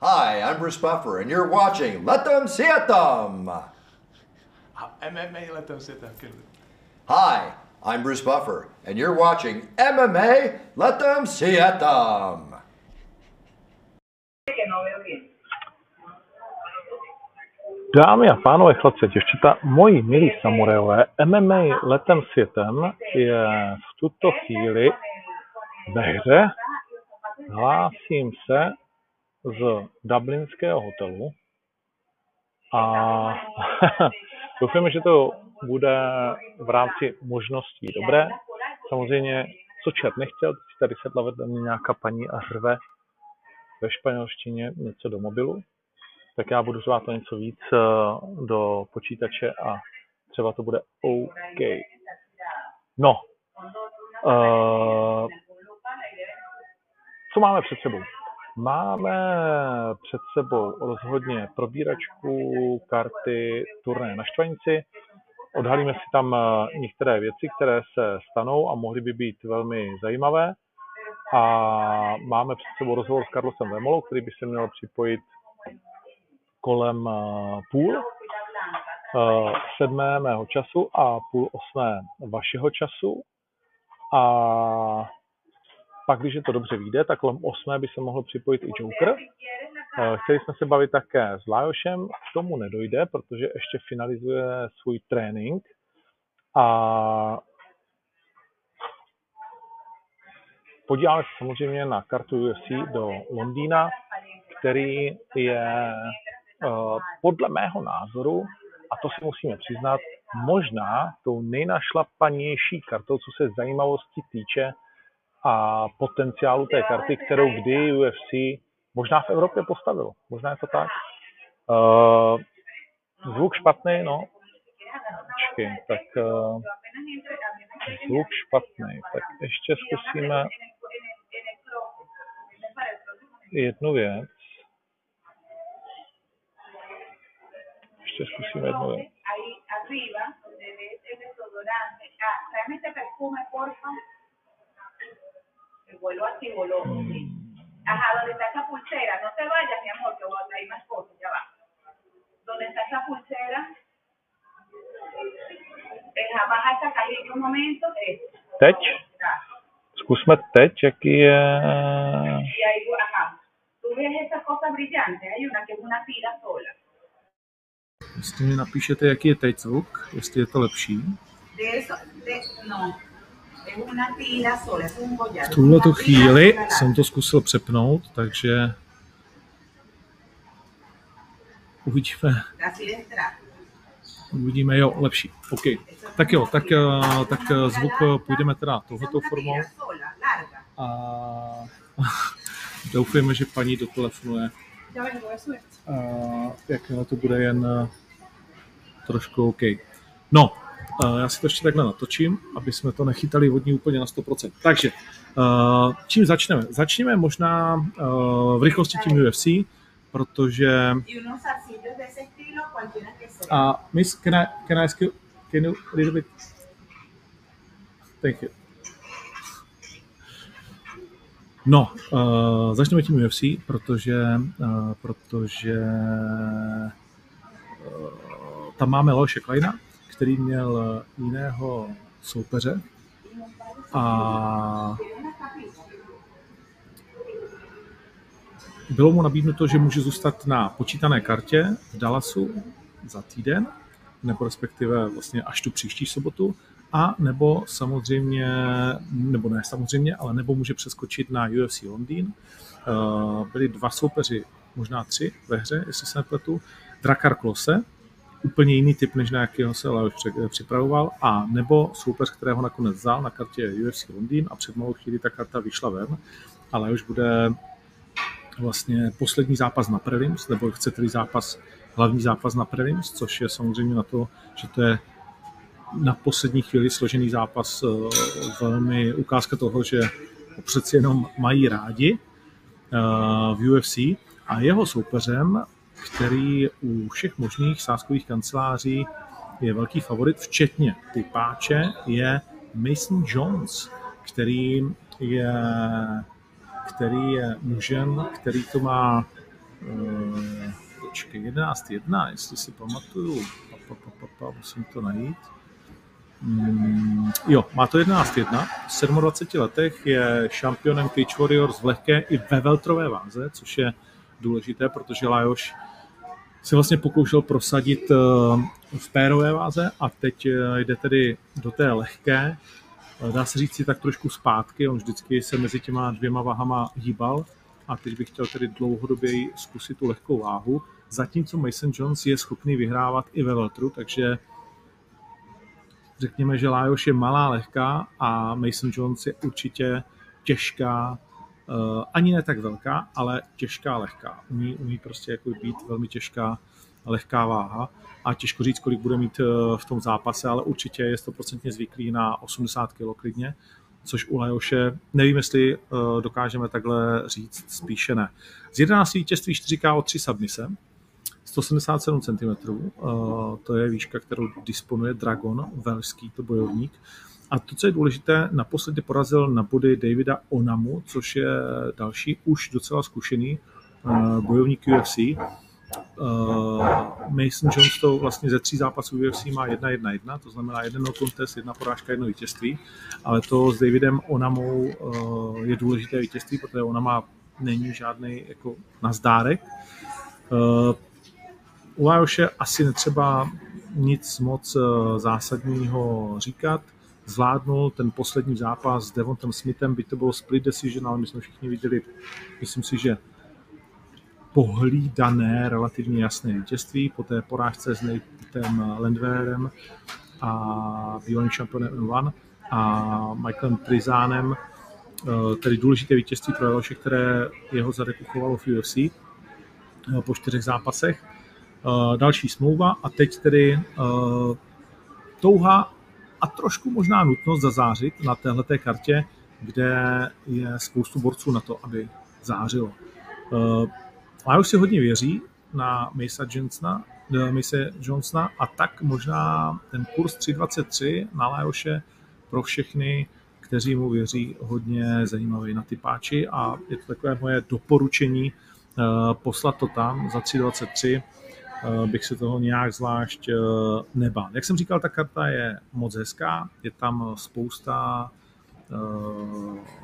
Hi, I'm Bruce Buffer, and you're watching Let Them See It Them. MMA letem si tam kyllä. Hi, I'm Bruce Buffer, and you're watching MMA Let Them See It Them. Dámy a pánové, chlapci, děvčata, moji milí samurajové, MMA letem světem je v tuto chvíli ve hře. Hlásím se z dublinského hotelu a doufáme, že to bude v rámci možností dobré. Samozřejmě, co čert nechtěl, teď tady sedla vedle mě nějaká paní a řve ve španělštině něco do mobilu, tak já budu řvát to něco víc eh, do počítače a třeba to bude OK. No, uh, co máme před sebou? Máme před sebou rozhodně probíračku karty turné na Štvanici. Odhalíme si tam eh, některé věci, které se stanou a mohly by být velmi zajímavé. A máme před sebou rozhovor s Carlosem Vemolou, který by se měl připojit kolem eh, půl eh, sedmé mého času a půl osmé vašeho času. A pak, když je to dobře vyjde, tak kolem 8 by se mohl připojit i Joker. Eh, chtěli jsme se bavit také s Lajošem, k tomu nedojde, protože ještě finalizuje svůj trénink a podíváme se samozřejmě na kartu UFC do Londýna, který je eh, podle mého názoru, a to si musíme přiznat, možná tou nejnašlapanější kartou, co se zajímavosti týče a potenciálu té karty, kterou kdy UFC možná v Evropě postavilo. Možná je to tak. Uh, zvuk špatný, no. Počkej, tak uh, zvuk špatný. Tak ještě zkusíme jednu věc. Ještě zkusíme jednu věc. El vuelo así voló. Ajá, donde está esa pulsera, no te vayas, mi amor, que hay más cosas, ya va. Donde está esa pulsera, deja, baja esa cajita un momento. Eso. Teď? Zkusme teď, jaký je... Y ahí, ajá. Tú ves esas cosas brillantes, hay una que es una tira sola. Jestli mi napíšete, jaký je teď zvuk, jestli je to lepší. De eso, de, no, V tuhle Una chvíli jsem to zkusil přepnout, takže uvidíme, uvidíme, jo, lepší. OK. Tak jo, tak, eh, tak eh, zvuk eh, půjdeme teda touhletou una formou a doufejme, že paní dotelefonuje, a jakmile to bude jen trošku OK. No, já si to ještě takhle natočím, aby jsme to nechytali vodní úplně na 100%. Takže, čím začneme? Začneme možná v rychlosti tím UFC, protože. Uh, miss, can I can I ask you? Can you a little bit? Thank you. No, uh, začneme tím UFC, protože, uh, protože uh, tam máme Leoše Kleina, který měl jiného soupeře a bylo mu nabídnuto, že může zůstat na počítané kartě v Dallasu za týden, nebo respektive vlastně až tu příští sobotu, a nebo samozřejmě, nebo ne samozřejmě, ale nebo může přeskočit na UFC Londýn. Eh, Byli dva soupeři, možná tři ve hře, jestli se nepletu. Drakar Klose, úplně jiný typ, než na jakého se Leoš připravoval, a nebo soupeř, kterého nakonec vzal na kartě UFC Londýn a před malou chvíli ta karta vyšla ven, a Leoš bude vlastně poslední zápas na prelims, nebo chcete zápas, hlavní zápas na prelims, což je samozřejmě na to, že to je na poslední chvíli složený zápas eh, velmi ukázka toho, že přeci jenom mají rádi eh, v UFC a jeho soupeřem, který u všech možných sázkových kanceláří je velký favorit, včetně typáče, je Mason Jones, který je, který je mužem, který to má Uh, počkej, 11.1, jestli si pamatuju, pa, pa, pa, pa, musím to najít. Mm, jo, má to 11.1, v 27 letech je šampionem Cage Warriors v lehké i ve veltrové váze, což je důležité, protože Lajoš si vlastně pokoušel prosadit eh, v pérové váze a teď eh, jde tedy do té lehké. Eh, dá se říct si tak trošku zpátky, on vždycky se mezi těma dvěma váhama hýbal a teď bych chtěl tedy dlouhodobě zkusit tu lehkou váhu. Zatímco Mason Jones je schopný vyhrávat i ve veltru, takže řekněme, že Lajoš je malá, lehká a Mason Jones je určitě těžká, ani ne tak velká, ale těžká, lehká. Umí, umí prostě jako být velmi těžká, lehká váha a těžko říct, kolik bude mít uh, v tom zápase, ale určitě je 100% zvyklý na 80 kg klidně, což u Lajoše nevím, jestli uh, dokážeme takhle říct, spíše ne. Z 11 vítězství 4K o 3 submise, 177 cm, to je výška, kterou disponuje Dragon, velský to bojovník. A to, co je důležité, naposledy porazil na body Davida Onamu, což je další už docela zkušený eh, bojovník UFC. Eh, Mason Jones to vlastně ze tří zápasů UFC má 1-1-1, to znamená jeden no contest, jedna porážka, jedno vítězství, ale to s Davidem Onamou eh, je důležité vítězství, protože Onama není žádný jako nazdárek. U Lajoše asi netřeba nic moc zásadního říkat. Zvládnul ten poslední zápas s Devontem Smithem, by to bylo split decision, ale my jsme všichni viděli, myslím si, že pohlídané, relativně jasné vítězství po té porážce s Natem Landwehrem a bývalým šampionem N1 a Michaelem Trizánem, eh, tedy důležité vítězství pro Leoše, které jeho zadekuchovalo v UFC eh, po čtyřech zápasech. Eh, další smlouva a teď tedy uh, touha a trošku možná nutnost zazářit na téhleté kartě, kde je spoustu borců na to, aby zářilo. Uh, už si hodně věří na Mesa Johnsona, Mesa Johnsona a tak možná ten kurz 3.23 na Lajoše pro všechny, kteří mu věří, hodně zajímavý na typáči a je to takové moje doporučení poslat to tam za 3.23 Eh, bych se toho nějak zvlášť eh, nebál. Jak jsem říkal, ta karta je moc hezká, je tam spousta eh,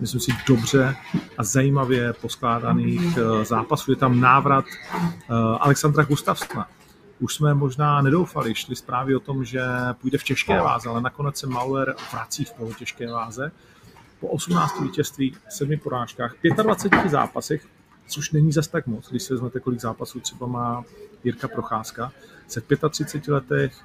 myslím si, dobře a zajímavě poskládaných zápasů. Je tam návrat Alexandra Gustavsna. Už jsme možná nedoufali, šli zprávy o tom, že půjde v těžké váze, ale nakonec se Mauer vrací v polotěžké váze. Po 18 vítězstvích, 7 porážkách, 25 zápasech což není zas tak moc, když si vezmete, kolik zápasů třeba má Jirka Procházka, se v 35 letech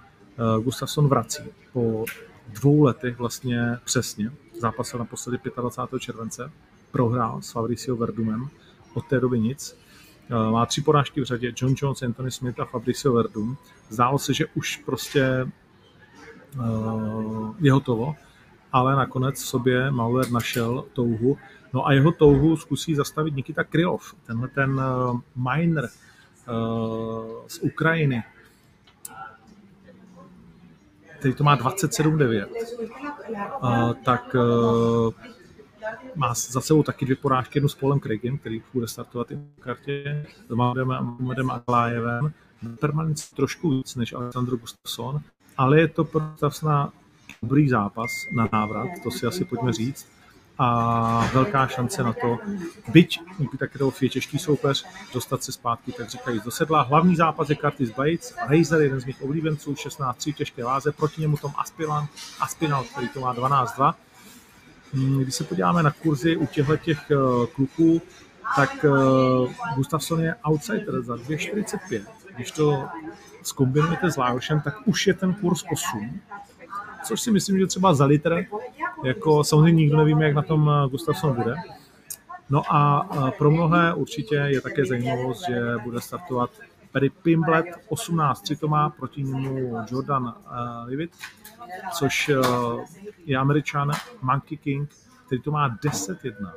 uh, Gustafsson vrací po dvou letech vlastně přesně, zápasil naposledy 25. července, prohrál s Fabricio Verdumem, od té doby nic, uh, má tři porážky v řadě, John Jones, Anthony Smith a Fabricio Verdum. Zdálo se, že už prostě uh, je hotovo, ale nakonec v sobě Mauer našel touhu No a jeho touhu zkusí zastavit Nikita Krylov, tenhle ten uh, miner uh, z Ukrajiny, který to má 27,9, uh, tak má za sebou taky dvě porážky, jednu s Polem Craigem, který bude startovat i v kartě, s Mahmedem Aklájevem, permanenci trošku víc než Alexandr Gustafsson, ale je to pro na dobrý zápas na návrat, to si asi pojďme říct a velká šance na to, byť Krylov je těžký soupeř, dostat se zpátky, tak říkají, do sedla. Hlavní zápas je Curtis Bates, Razor, jeden z mých oblíbenců, 16-3 těžké váze, proti němu Tom Aspinal, Aspinal který to má 12-2. Hmm, když se podíváme na kurzy u těchto těch eh, kluků, tak uh, Gustafsson je outsider za 2,45. Když to zkombinujete s Lajošem, tak už je ten kurz 8 což si myslím, že třeba za litr, jako samozřejmě nikdo nevíme, jak na tom eh, Gustafsson bude. No a eh, pro mnohé určitě je také zajímavost, že bude startovat Perry Pimblet, 18-3 to má, proti němu Jordan uh, Levitt, což uh, je američan Monkey King, který to má 10-1.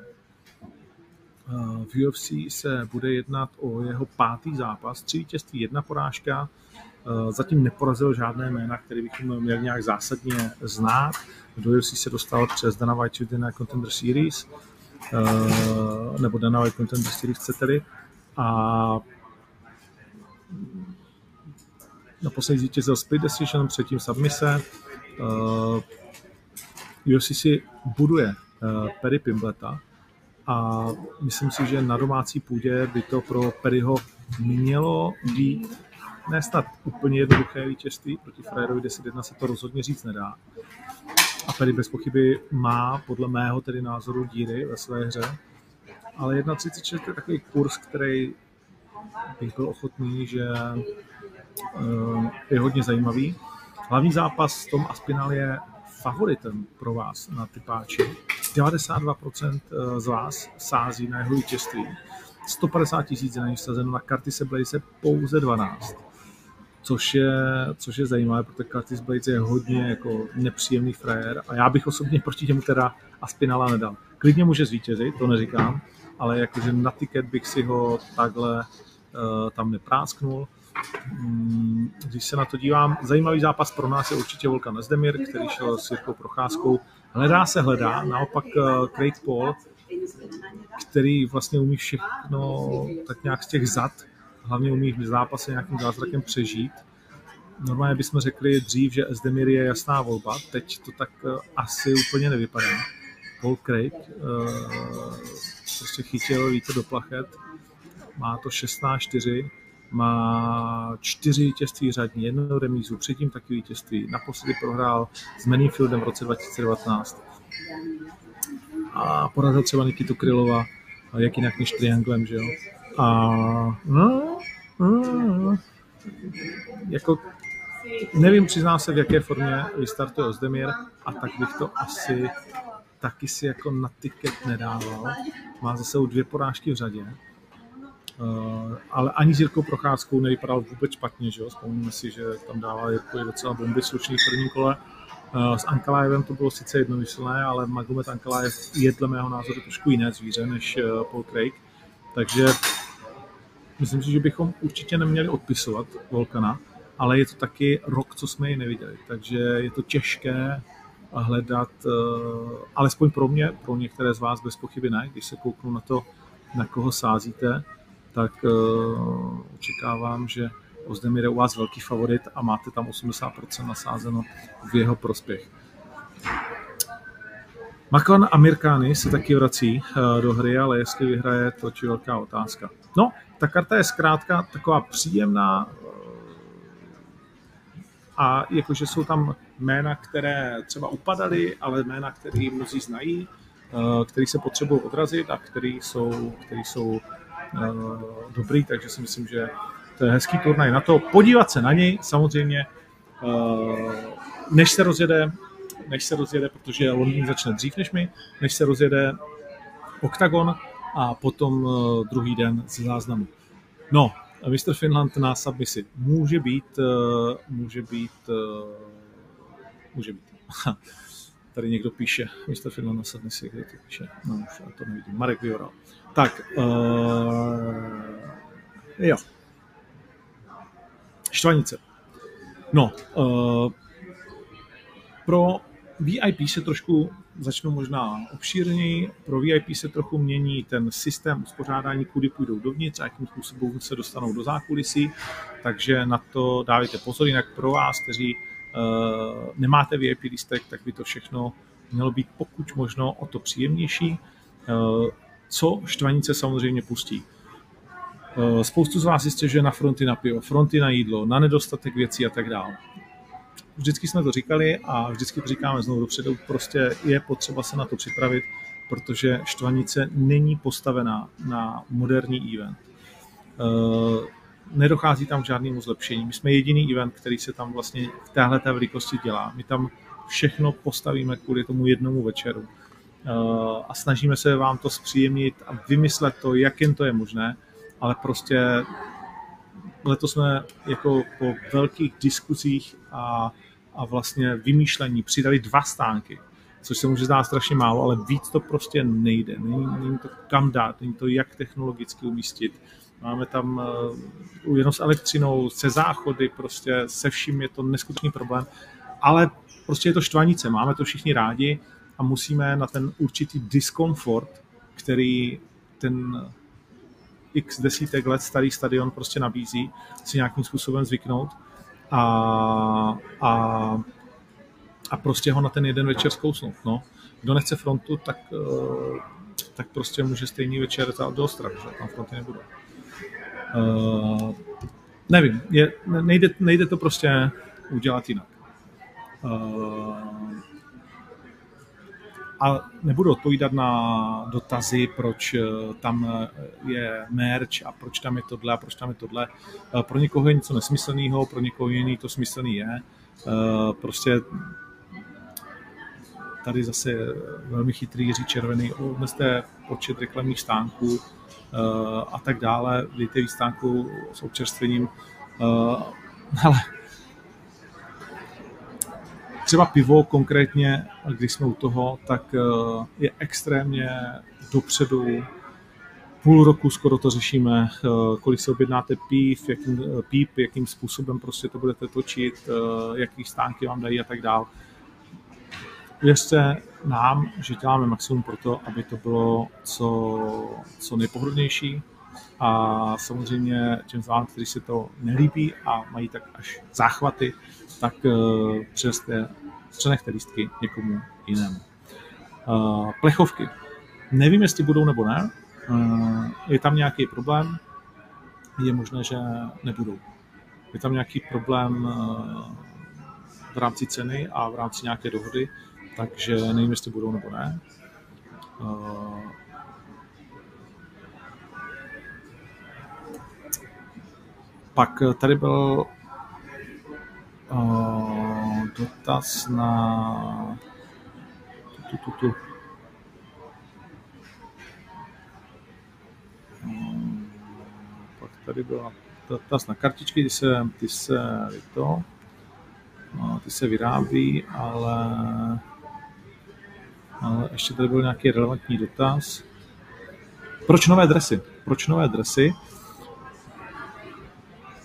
Uh, v UFC se bude jednat o jeho pátý zápas, tři vítězství, jedna porážka, zatím neporazil žádné jména, které bychom měli nějak zásadně znát. Do UFC se dostal přes Dana White na Contender Series, eh, nebo Dana White Contender Series, chcete-li. a naposledy zvítězil Split Decision, předtím Submise. Uh, UFCC buduje uh, Perry Pimbleta a myslím si, že na domácí půdě by to pro Perryho mělo být ne snad úplně jednoduché vítězství, proti Frajerovi 10-1 se to rozhodně říct nedá. A Perry bez pochyby má podle mého tedy názoru díry ve své hře, ale 1.36 je takový kurz, který bych byl ochotný, že eh, je hodně zajímavý. Hlavní zápas Tom Aspinal je favoritem pro vás na typáči. 92% eh, z vás sází na jeho vítězství. 150 tisíc na něj na karty se Blaze pouze 12. Což je, což je zajímavé, protože Curtis Blades je hodně jako nepříjemný frajer a já bych osobně proti němu teda Aspinala nedal. Klidně může zvítězit, to neříkám, ale jakože na tiket bych si ho takhle uh, tam neprásknul. Mm, když se na to dívám, zajímavý zápas pro nás je určitě Volkan Nezdemir, který šel s Jirkou Procházkou. Hledá se hledá, naopak uh, Craig Paul, který vlastně umí všechno tak nějak z těch zad, hlavně umí v zápase nějakým zázrakem přežít. Normálně bychom řekli dřív, že Esdemir je jasná volba, teď to tak uh, asi úplně nevypadá. Paul Craig uh, prostě chytil vítr do plachet, má to 16-4, má čtyři vítězství řadní, jedno remízu, předtím taky vítězství. Naposledy prohrál s Manifieldem v roce 2019. A porazil třeba Nikitu Krylova, jak jinak než Trianglem, že jo. A no, no, jako nevím, přiznám se, v jaké formě vystartuje Ozdemir a tak bych to asi taky si jako na tiket nedával. Má za sebou dvě porážky v řadě. Uh, ale ani s Jirkou Procházkou nevypadal vůbec špatně, že jo? Vzpomíníme si, že tam dával Jirko docela bomby slušný v prvním kole. Uh, s Ankalájevem to bylo sice jednomyslné, ale Magomed Ankalájev je dle mého názoru trošku jiné zvíře než uh, Paul Craig. Takže myslím si, že bychom určitě neměli odpisovat Volkana, ale je to taky rok, co jsme ji neviděli. Takže je to těžké hledat, uh, alespoň pro mě, pro některé z vás bez pochyby ne, když se kouknu na to, na koho sázíte, tak uh, očekávám, že Ozdemir je u vás velký favorit a máte tam 80% nasázeno v jeho prospěch. Makon a Mirkány se taky vrací uh, do hry, ale jestli vyhraje, to je velká otázka. No, ta karta je zkrátka taková příjemná a jakože jsou tam jména, které třeba upadaly, ale jména, které mnozí znají, které se potřebují odrazit a které jsou, které jsou uh, dobrý, takže si myslím, že to je hezký turnaj na to. Podívat se na něj, samozřejmě, než se rozjede, než se rozjede, protože Londýn začne dřív než my, než se rozjede Octagon a potom uh, druhý den ze záznamu. No, Mr. Finland na submisi může být, uh, může být, uh, může být. Tady někdo píše, Mr. Finland na submisi, kde to píše? No, už já to nevidím. Marek Vioral. Tak, uh, jo. Štvanice. No, uh, pro VIP se trošku začnu možná obšírněji. Pro VIP se trochu mění ten systém uspořádání, kudy půjdou dovnitř a jakým způsobem se dostanou do zákulisí, takže na to dávejte pozor, jinak pro vás, kteří uh, nemáte VIP lístek, tak by to všechno mělo být pokud možno o to příjemnější. Uh, co štvanice samozřejmě pustí. Spoustu z vás jistě, že na fronty na pivo, fronty na jídlo, na nedostatek věcí a tak dále. Vždycky jsme to říkali a vždycky to říkáme znovu dopředu, prostě je potřeba se na to připravit, protože štvanice není postavená na moderní event. Nedochází tam k žádnému zlepšení. My jsme jediný event, který se tam vlastně v téhle velikosti dělá. My tam všechno postavíme kvůli tomu jednomu večeru a snažíme se vám to zpříjemnit a vymyslet to, jak jen to je možné, ale prostě letos jsme jako po velkých diskuzích a, a vlastně vymýšlení přidali dva stánky, což se může zdát strašně málo, ale víc to prostě nejde. Není, není to kam dát, není to jak technologicky umístit. Máme tam uh, jenom s elektřinou, se záchody, prostě se vším je to neskutečný problém, ale prostě je to štvanice, máme to všichni rádi a musíme na ten určitý diskomfort, který ten x desítek let starý stadion prostě nabízí si nějakým způsobem zvyknout a, a, a prostě ho na ten jeden večer zkousnout. No. Kdo nechce frontu, tak, eh, tak prostě může stejný večer do Ostravy, že tam fronty nebudou. Uh, nevím, je, nejde, nejde to prostě udělat jinak. Uh, a nebudu odpovídat na dotazy, proč tam je merch a proč tam je tohle a proč tam je tohle. Pro někoho je něco nesmyslného, pro někoho jiný to smyslný je. Prostě tady zase velmi chytrý Jiří Červený, omezte počet reklamních stánků eh, a tak dále, dejte víc stánků s občerstvením, eh, ale třeba pivo konkrétně, když jsme u toho, tak eh, je extrémně dopředu, půl roku skoro to řešíme, kolik se objednáte pív, jakým, píp, jakým způsobem prostě to budete točit, jaký stánky vám dají a tak dále věřte nám, že děláme maximum pro to, aby to bylo co, co nejpohodlnější. A samozřejmě těm z vám, kteří se to nelíbí a mají tak až záchvaty, tak uh, přeste, přenechte lístky někomu jinému. Uh, plechovky. Nevím, jestli budou nebo ne. Uh, je tam nějaký problém? Je možné, že nebudou. Je tam nějaký problém v rámci ceny a v rámci nějaké dohody, takže nevím, jestli budou nebo ne. Pak tady byl dotaz na tu, tu, tu. Uh, pak tady byl dotaz na kartičky, ty se, ty se to, ty se vyrábí, ale ale ještě tady byl nějaký relevantní dotaz. Proč nové dresy? Proč nové dresy?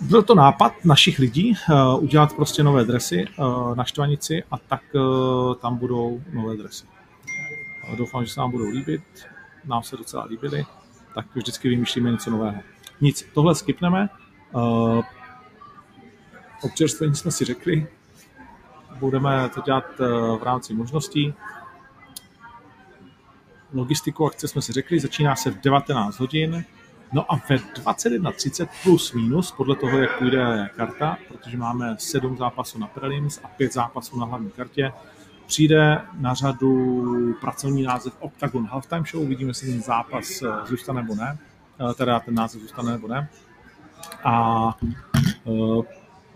Byl to nápad našich lidí uh, udělat prostě nové dresy uh, na Štvanici a tak uh, tam budou nové dresy. Uh, doufám, že se nám budou líbit. Nám se docela líbily, tak vždycky vymýšlíme něco nového. Nic, tohle skipneme. Uh, občerstvení jsme si řekli, budeme to dělat v rámci možností. Logistiku akce jsme si řekli, začíná se v 19 hodin, no a ve 21.30 plus minus, podle toho, jak půjde karta, protože máme 7 zápasů na prelims a 5 zápasů na hlavní kartě, přijde na řadu pracovní název Octagon Halftime Show, uvidíme, jestli ten zápas eh, zůstane nebo ne, eh, teda ten název zůstane nebo ne. A uh,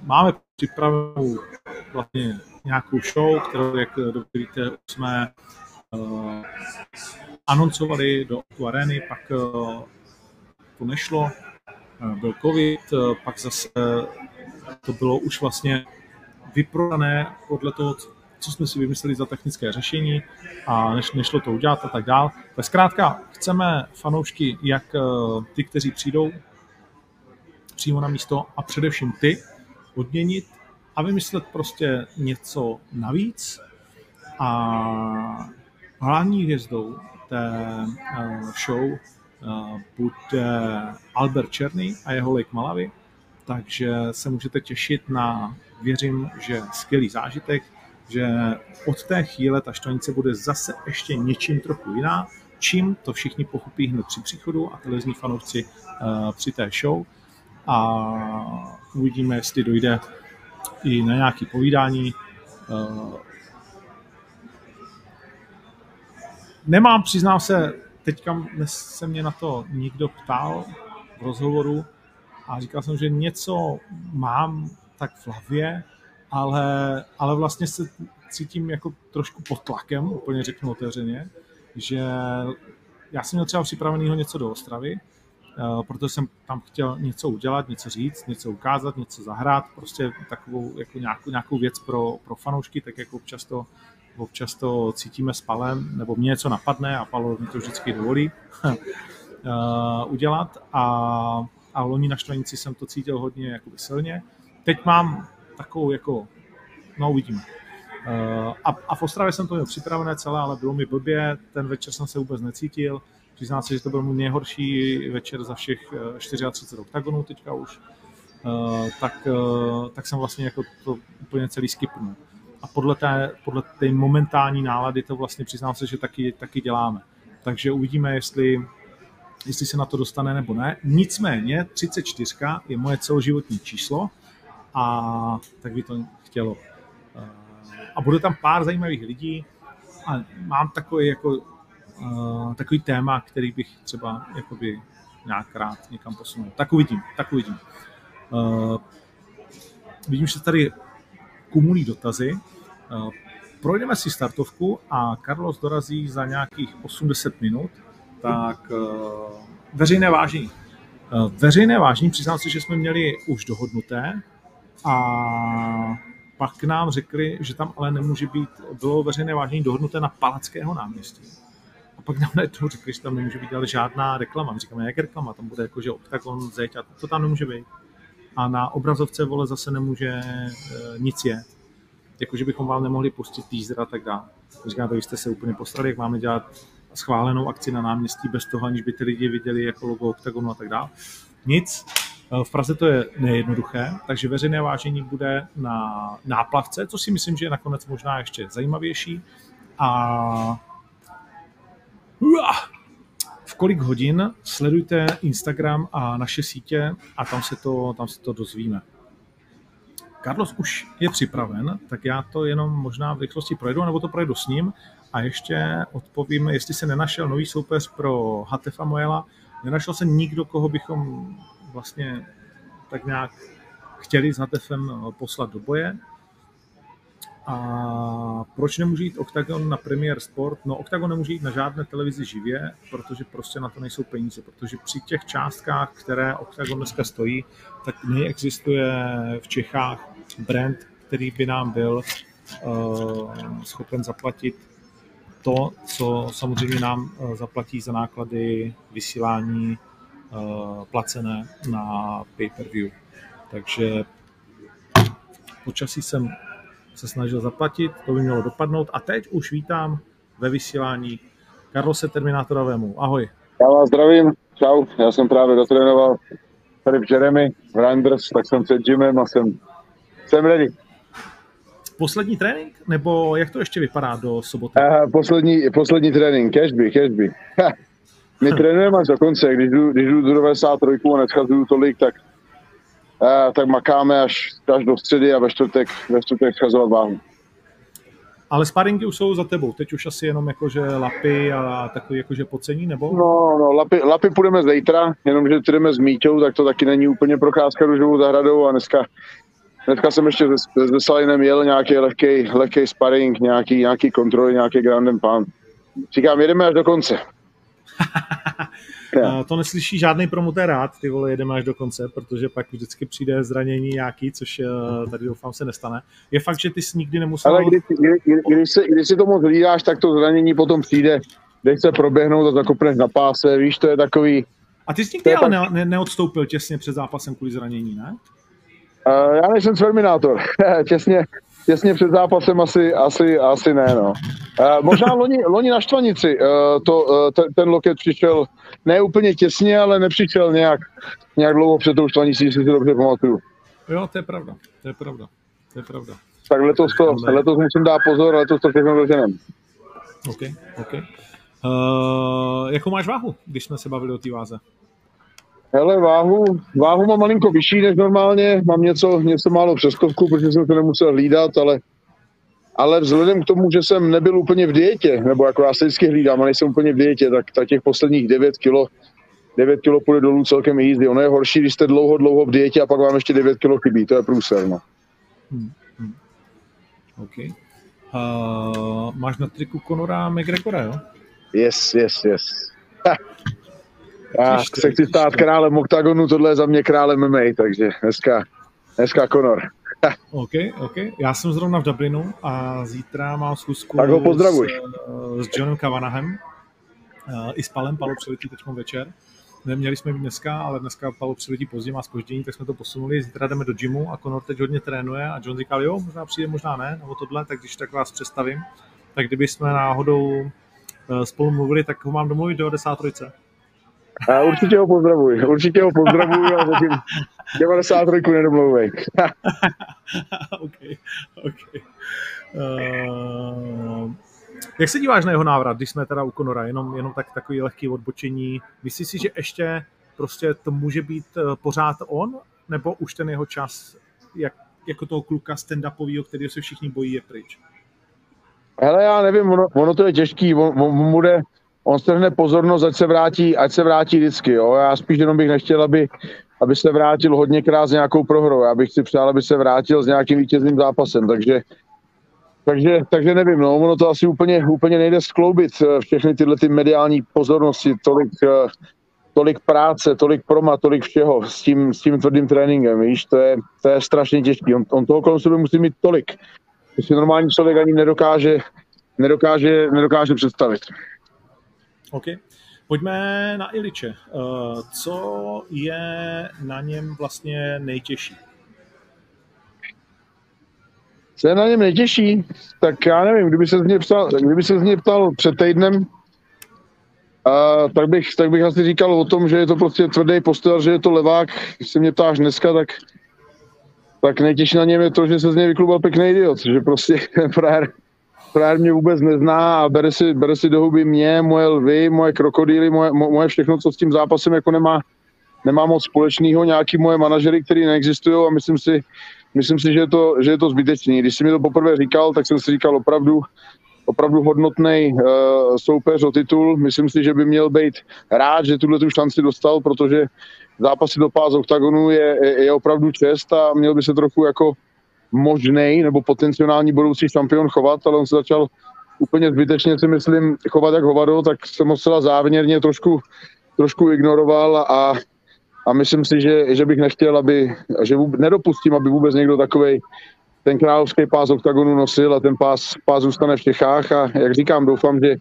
máme připravenou vlastně nějakou show, kterou, jak dobře víte, jsme uh, anoncovali do arény, pak uh, to nešlo, uh, byl covid, uh, pak zase to bylo už vlastně vyprodané podle toho, co jsme si vymysleli za technické řešení a než, nešlo to udělat a tak dál. Tak zkrátka chceme fanoušky, jak ty, kteří přijdou přímo na místo a především ty, odměnit a vymyslet prostě něco navíc a hlavní hvězdou té eh, show eh, bude Albert Černý a jeho Lake Malavy, takže se můžete těšit na, věřím, že skvělý zážitek, že od té chvíle ta štvanice bude zase ještě něčím trochu jiná, čím to všichni pochopí hned při příchodu a televizní fanoušci uh, při té show a uvidíme, jestli dojde i na nějaké povídání. Nemám, přiznám se, teďka se mě na to někdo ptal v rozhovoru a říkal jsem, že něco mám tak v hlavě, ale, ale vlastně se cítím jako trošku pod tlakem, úplně řeknu otevřeně, že já jsem měl třeba připraveného něco do Ostravy, eh, protože jsem tam chtěl něco udělat, něco říct, něco ukázat, něco zahrát, prostě takovou jako nějakou, nějakou věc pro, pro fanoušky, tak jako občas to občas to cítíme s Palem, nebo mě něco napadne a Palo mi to vždycky dovolí uh, udělat a, a loni na Štvanici jsem to cítil hodně jakoby silně. Teď mám takovou jako, no uvidíme. Uh, a, a v Ostravě jsem to měl připravené celé, ale bylo mi blbě, ten večer jsem se vůbec necítil, Přiznám se, že to byl můj nejhorší večer za všech 34 oktagonů teďka už. Uh, tak, uh, tak jsem vlastně jako to úplně celý skipnul. A podle té, podle té momentální nálady to vlastně přiznám se, že taky, taky děláme. Takže uvidíme, jestli, jestli se na to dostane nebo ne. Nicméně 34 je moje celoživotní číslo a tak by to chtělo. Uh, a bude tam pár zajímavých lidí a mám takový jako uh, takový téma, který bych třeba jakoby nějak rád někam posunul. Tak uvidím, tak uvidím. Uh, vidím, že tady kumulí dotazy. Uh, projdeme si startovku a Carlos dorazí za nějakých 80 minut, tak uh, veřejné vážení. Uh, veřejné vážení, přiznám se, že jsme měli už dohodnuté a pak nám řekli, že tam ale nemůže být, bylo veřejné vážení dohodnuté na Palackého náměstí. A pak nám najednou řekli, že tam nemůže být ale žádná reklama. My říkáme, jak reklama? Tam bude jako, že oktagon, zeď a to tam nemůže být. A na obrazovce vole zase nemůže e, nic jet. Jako, že bychom vám nemohli pustit teaser a tak dále. Říkám, vy jste se úplně postrali, jak máme dělat schválenou akci na náměstí bez toho, aniž by ty lidi viděli jako logo oktagonu a tak dále. Nic, v Praze to je nejednoduché, takže veřejné vážení bude na náplavce, co si myslím, že je nakonec možná ještě zajímavější. A v kolik hodin sledujte Instagram a naše sítě a tam se to, tam se to dozvíme. Carlos už je připraven, tak já to jenom možná v rychlosti projdu, nebo to projdu s ním a ještě odpovím, jestli se nenašel nový soupeř pro Hatefa Moela. Nenašel se nikdo, koho bychom vlastně tak nějak chtěli s Hatefem poslat do boje. A proč nemůže jít Octagon na Premier Sport? No Octagon nemůže jít na žádné televizi živě, protože prostě na to nejsou peníze, protože při těch částkách, které Octagon dneska stojí, tak neexistuje v Čechách brand, který by nám byl uh, schopen zaplatit to, co samozřejmě nám uh, zaplatí za náklady vysílání uh, placené na pay-per-view. Takže počasí jsem se snažil zaplatit, to by mělo dopadnout. A teď už vítám ve vysílání Karlose Terminátora Vemu. Ahoj. Já vás zdravím, čau, já jsem právě dotrénoval tady v Jeremy, v Randers, tak jsem před gymem a jsem, jsem ready. Poslední trénink? Nebo jak to ještě vypadá do soboty? Uh, poslední, poslední trénink, cashby, cashby. My trénujeme až do konce, když jdu, když jdu do 93 a neschazuju tolik, tak, uh, tak makáme až, až do středy a ve čtvrtek, ve čtvrtek schazovat váhu. Ale sparingy už jsou za tebou, teď už asi jenom jakože lapy a takový jakože pocení, nebo? No, no, lapy, lapy půjdeme zítra, jenomže když jdeme s Míťou, tak to taky není úplně procházka růžovou zahradou a dneska, dneska jsem ještě se Salinem jel nějaký lehký, lehký sparring, nějaký, nějaký kontroly, nějaký grand and pound. Říkám, jedeme až do konce. Yeah. to neslyší žádný promotér rád, ty vole, jedeme až do konce, protože pak vždycky přijde zranění nějaký, což uh, tady doufám se nestane. Je fakt, že ty jsi nikdy nemusel... Ale když, když, když, si, když si to moc hlídáš, tak to zranění potom přijde, když se proběhnout a zakopneš na páse, víš, to je takový... A ty jsi nikdy ale tak... ne, neodstoupil těsně před zápasem kvůli zranění, ne? Uh, já nejsem Terminátor. těsně, těsně před zápasem asi, asi, asi ne, no. Uh, možná loni, loni na Štvanici uh, to, uh, ten, ten loket přišel ne úplně těsně, ale nepřišel nějak, nějak dlouho před tou Štvanicí, si si dobře pamatuju. Jo, to je pravda, to je pravda, to je pravda. Tak letos, to, letos musím dát pozor, letos to všechno doženem. OK, OK. Uh, jakou máš váhu, když jsme se bavili o té váze? Hele, váhu, váhu mám malinko vyšší než normálně, mám něco, něco málo přeskovku, protože jsem to nemusel hlídat, ale, ale vzhledem k tomu, že jsem nebyl úplně v dietě, nebo jako já se vždycky hlídám a nejsem úplně v dietě, tak, tak těch posledních 9 kilo 9 kilo půjde dolů celkem jízdy. Ono je horší, když jste dlouho, dlouho v dietě a pak vám ještě 9 kilo chybí. To je průser, no. Hmm, hmm. OK. Uh, máš na triku Conora McGregora, jo? Yes, yes, yes. Já se chci stát králem oktagonu, tohle je za mě králem MMA, takže dneska, dneska Conor. OK, OK. Já jsem zrovna v Dublinu a zítra mám schůzku tak ho pozdravuj. s, s Johnem Kavanahem i s Palem, Palo přiletí teď večer. Neměli jsme být dneska, ale dneska Palo přiletí pozdě, má spoždění, tak jsme to posunuli. Zítra jdeme do gymu a Conor teď hodně trénuje a John říkal, jo, možná přijde, možná ne, nebo tohle, tak když tak vás představím. Tak kdyby jsme náhodou eh, spolu mluvili, tak ho mám domluvit do 93. A určitě ho pozdravuji, určitě ho pozdravuji a zatím 93 nedomluvej. OK, OK. Uh, jak se díváš na jeho návrat, když jsme teda u Konora, jenom, jenom tak takový lehký odbočení. Myslíš si, že ještě prostě to může být eh, pořád on, nebo už ten jeho čas, jak, jako toho kluka stand-upovýho, který se všichni bojí, je pryč? Hele, já nevím, ono, ono to je těžký, on, on bude, on strhne pozornost, ať se vrátí, ať se vrátí vždycky, jo. Já spíš jenom bych nechtěl, aby, aby se vrátil hodněkrát s nějakou prohrou. Já bych si přál, aby se vrátil s nějakým vítězným zápasem, takže takže, takže nevím, no, ono to asi úplně, úplně nejde skloubit eh, všechny tyhle ty mediální pozornosti, tolik, eh, tolik práce, tolik proma, tolik všeho s tím, s tím tvrdým tréninkem, víš, to je, to je strašně těžký. On, on toho kolem sebe musí mít tolik, to si normální člověk ani nedokáže, nedokáže, nedokáže představit. OK. Pojďme na Iliče. Eh, co je na něm vlastně nejtěžší? Co je na něm nejtěžší? Tak já nevím, kdyby se z něj ptal, kdyby se z něj ptal před týdnem, uh, tak, bych, tak bych asi říkal o tom, že je to prostě tvrdý postel, že je to levák. Když se mě ptáš dneska, tak, tak nejtěžší na něm je to, že se z něj vyklubal pěkný idiot, že prostě frajer, frajer mě vůbec nezná a bere si, bere si do huby mě, moje lvy, moje krokodýly, moje, moje všechno, co s tím zápasem jako nemá, nemá moc společného, nějaký moje manažery, který neexistují a myslím si, myslím si, že je to, že je to zbytečný. Když jsi mi to poprvé říkal, tak jsem si říkal opravdu, opravdu hodnotný uh, soupeř o titul. Myslím si, že by měl být rád, že tuhle tu šanci dostal, protože zápasy do pás oktagonu je, je, je opravdu čest a měl by se trochu jako možný nebo potenciální budoucí šampion chovat, ale on se začal úplně zbytečně si myslím chovat jak hovado, tak jsem ho zcela záměrně trošku, trošku ignoroval a a myslím si, že, že bych nechtěl, aby, že vůbec, nedopustím, aby vůbec někdo takový ten královský pás oktagonu nosil a ten pás, pás zůstane v Čechách a jak říkám, doufám, že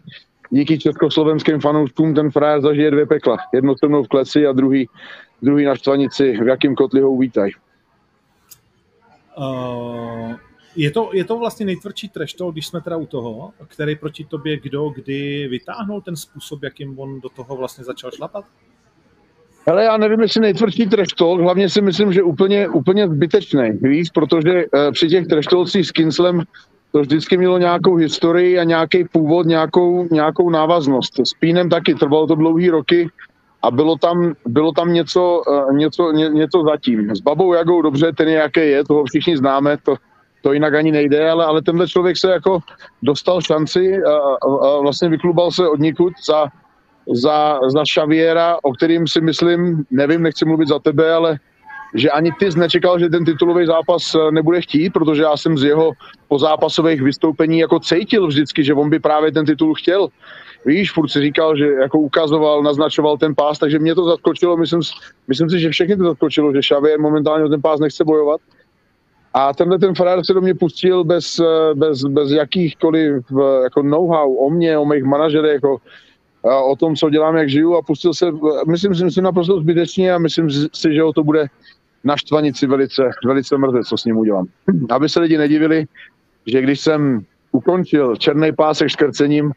díky československým fanouškům ten frajer zažije dvě pekla. Jedno se mnou v kleci a druhý, druhý na štvanici, v jakým kotli ho uvítaj. Uh, je, to, je to vlastně nejtvrdší trash když jsme teda u toho, který proti tobě kdo kdy vytáhnul ten způsob, jakým on do toho vlastně začal šlapat? Ale já nevím, jestli nejtvrdší treštol, hlavně si myslím, že úplně, úplně zbytečný, víš, protože uh, při těch treštolcích s Kinslem to vždycky mělo nějakou historii a nějaký původ, nějakou, nějakou návaznost. S Pínem taky, trvalo to dlouhý roky a bylo tam, bylo tam něco, uh, něco, ně, něco zatím. S Babou Jagou dobře, ten je jaký je, toho všichni známe, to, to jinak ani nejde, ale, ale tenhle člověk se jako dostal šanci a, a, vlastně vyklubal se od nikud za za, za Xaviera, o kterým si myslím, nevím, nechci mluvit za tebe, ale že ani ty nečekal, že ten titulový zápas eh, nebude chtít, protože já jsem z jeho pozápasových vystoupení jako cítil vždycky, že on by právě ten titul chtěl. Víš, furt si říkal, že jako ukazoval, naznačoval ten pás, takže mě to zaskočilo, myslím, myslím si, že všechny to zaskočilo, že Xavier momentálně o ten pás nechce bojovat. A tenhle ten frajer se do mě pustil bez, eh, bez, bez jakýchkoliv eh, jako know-how o mě, o mých manažerech, o, o tom, co dělám, jak žiju a pustil se, myslím, si, myslím naprosto zbytečně a myslím si, že ho to bude na štvanici velice, velice mrzet, co s ním udělám. Aby se lidi nedivili, že když jsem ukončil černý pásek škrcením,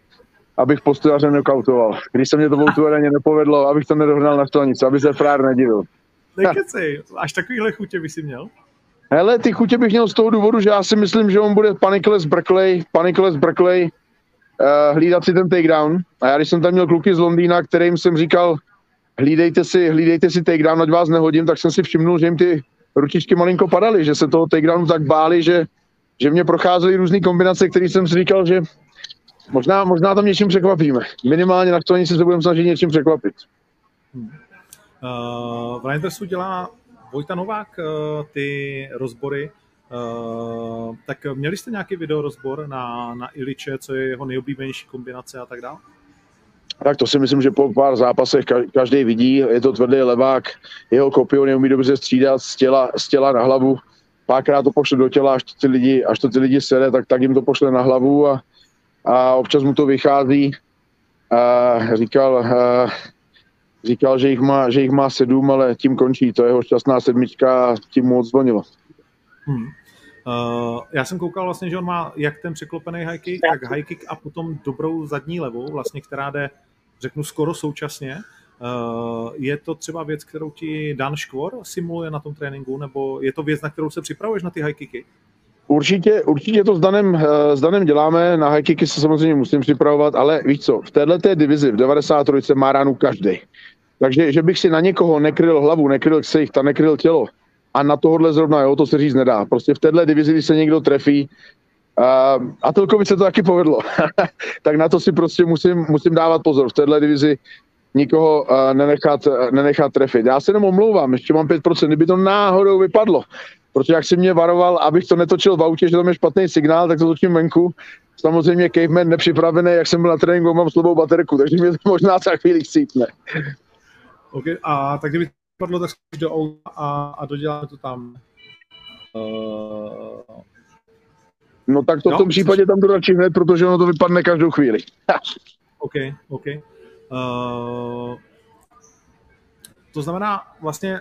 abych postojaře nekautoval. Když se mě to v nepovedlo, abych to nedohnal na štvanici, aby se frár nedivil. Nekeci, až takovýhle chutě by si měl? Hele, ty chutě bych měl z toho důvodu, že já si myslím, že on bude Panikles Berkeley, Panikles Berkeley, uh, hlídat si ten takedown. A já když jsem tam měl kluky z Londýna, kterým jsem říkal, hlídejte si, hlídejte si takedown, ať vás nehodím, tak jsem si všimnul, že jim ty ručičky malinko padaly, že se toho takedownu tak báli, že, že mě procházely různé kombinace, které jsem si říkal, že možná, možná tam něčím překvapíme. Minimálně na to se budeme snažit něčím překvapit. Hmm. Uh, v Randersu dělá Vojta Novák uh, ty rozbory Uh, tak měli jste nějaký videorozbor na, na Iliče, co je jeho nejoblíbenější kombinace a tak dále? Tak to si myslím, že po pár zápasech každý vidí, je to tvrdý levák, jeho kopio neumí dobře střídat z těla, z těla na hlavu, párkrát to pošle do těla, až to ty lidi, až to ty lidi sede, tak, tak jim to pošle na hlavu a, a občas mu to vychází. A říkal, a říkal že, jich má, že jich má sedm, ale tím končí, to je jeho šťastná sedmička a tím mu odzvonilo. Hmm. Uh, já jsem koukal vlastně, že on má jak ten překlopený high kick, tak high kick a potom dobrou zadní levou, vlastně, která jde, řeknu, skoro současně. Uh, je to třeba věc, kterou ti Dan Škvor simuluje na tom tréninku, nebo je to věc, na kterou se připravuješ na ty high kicky? Určitě, určitě to s Danem, s Danem děláme, na high kicky se samozřejmě musím připravovat, ale víš co, v této divizi v 93 má ránu každý. Takže, že bych si na někoho nekryl hlavu, nekryl ksicht a nekryl tělo, a na tohohle zrovna, jo, to se říct nedá. Prostě v téhle divizi, když se někdo trefí, uh, a Telkovi se to taky povedlo, tak na to si prostě musím, musím dávat pozor. V téhle divizi nikoho uh, nenechat, uh, nenechat trefit. Já se jenom omlouvám, ještě mám 5%, kdyby to náhodou vypadlo, protože jak si mě varoval, abych to netočil v autě, že tam je špatný signál, tak to točím venku. Samozřejmě caveman nepřipravený, jak jsem byl na tréninku, mám slabou baterku, takže mě to možná za chvíli chcípne. Okay, a tak kdyby padlo, tak do auta a, a doděláme to tam. Uh... No tak to no, v tom případě tam to radši hned, protože ono to vypadne každou chvíli. OK, OK. Uh, to znamená vlastně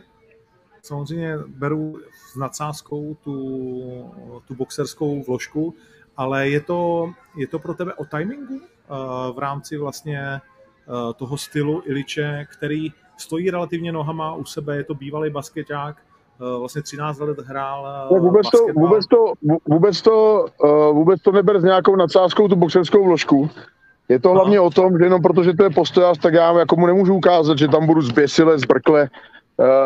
samozřejmě beru s nadsázkou tu, tu boxerskou vložku, ale je to, je to pro tebe o timingu uh, v rámci vlastně uh, toho stylu Iliče, který stojí relativně nohama u sebe, je to bývalý basketák, eh, vlastně 13 let hrál no, vůbec, to, vůbec, to, vůbec, to, uh, vůbec to neber s nějakou nadsázkou tu boxerskou vložku. Je to hlavně Aha. o tom, že jenom protože to je postojář, tak já jako mu nemůžu ukázat, že tam budu zběsile, zbrkle,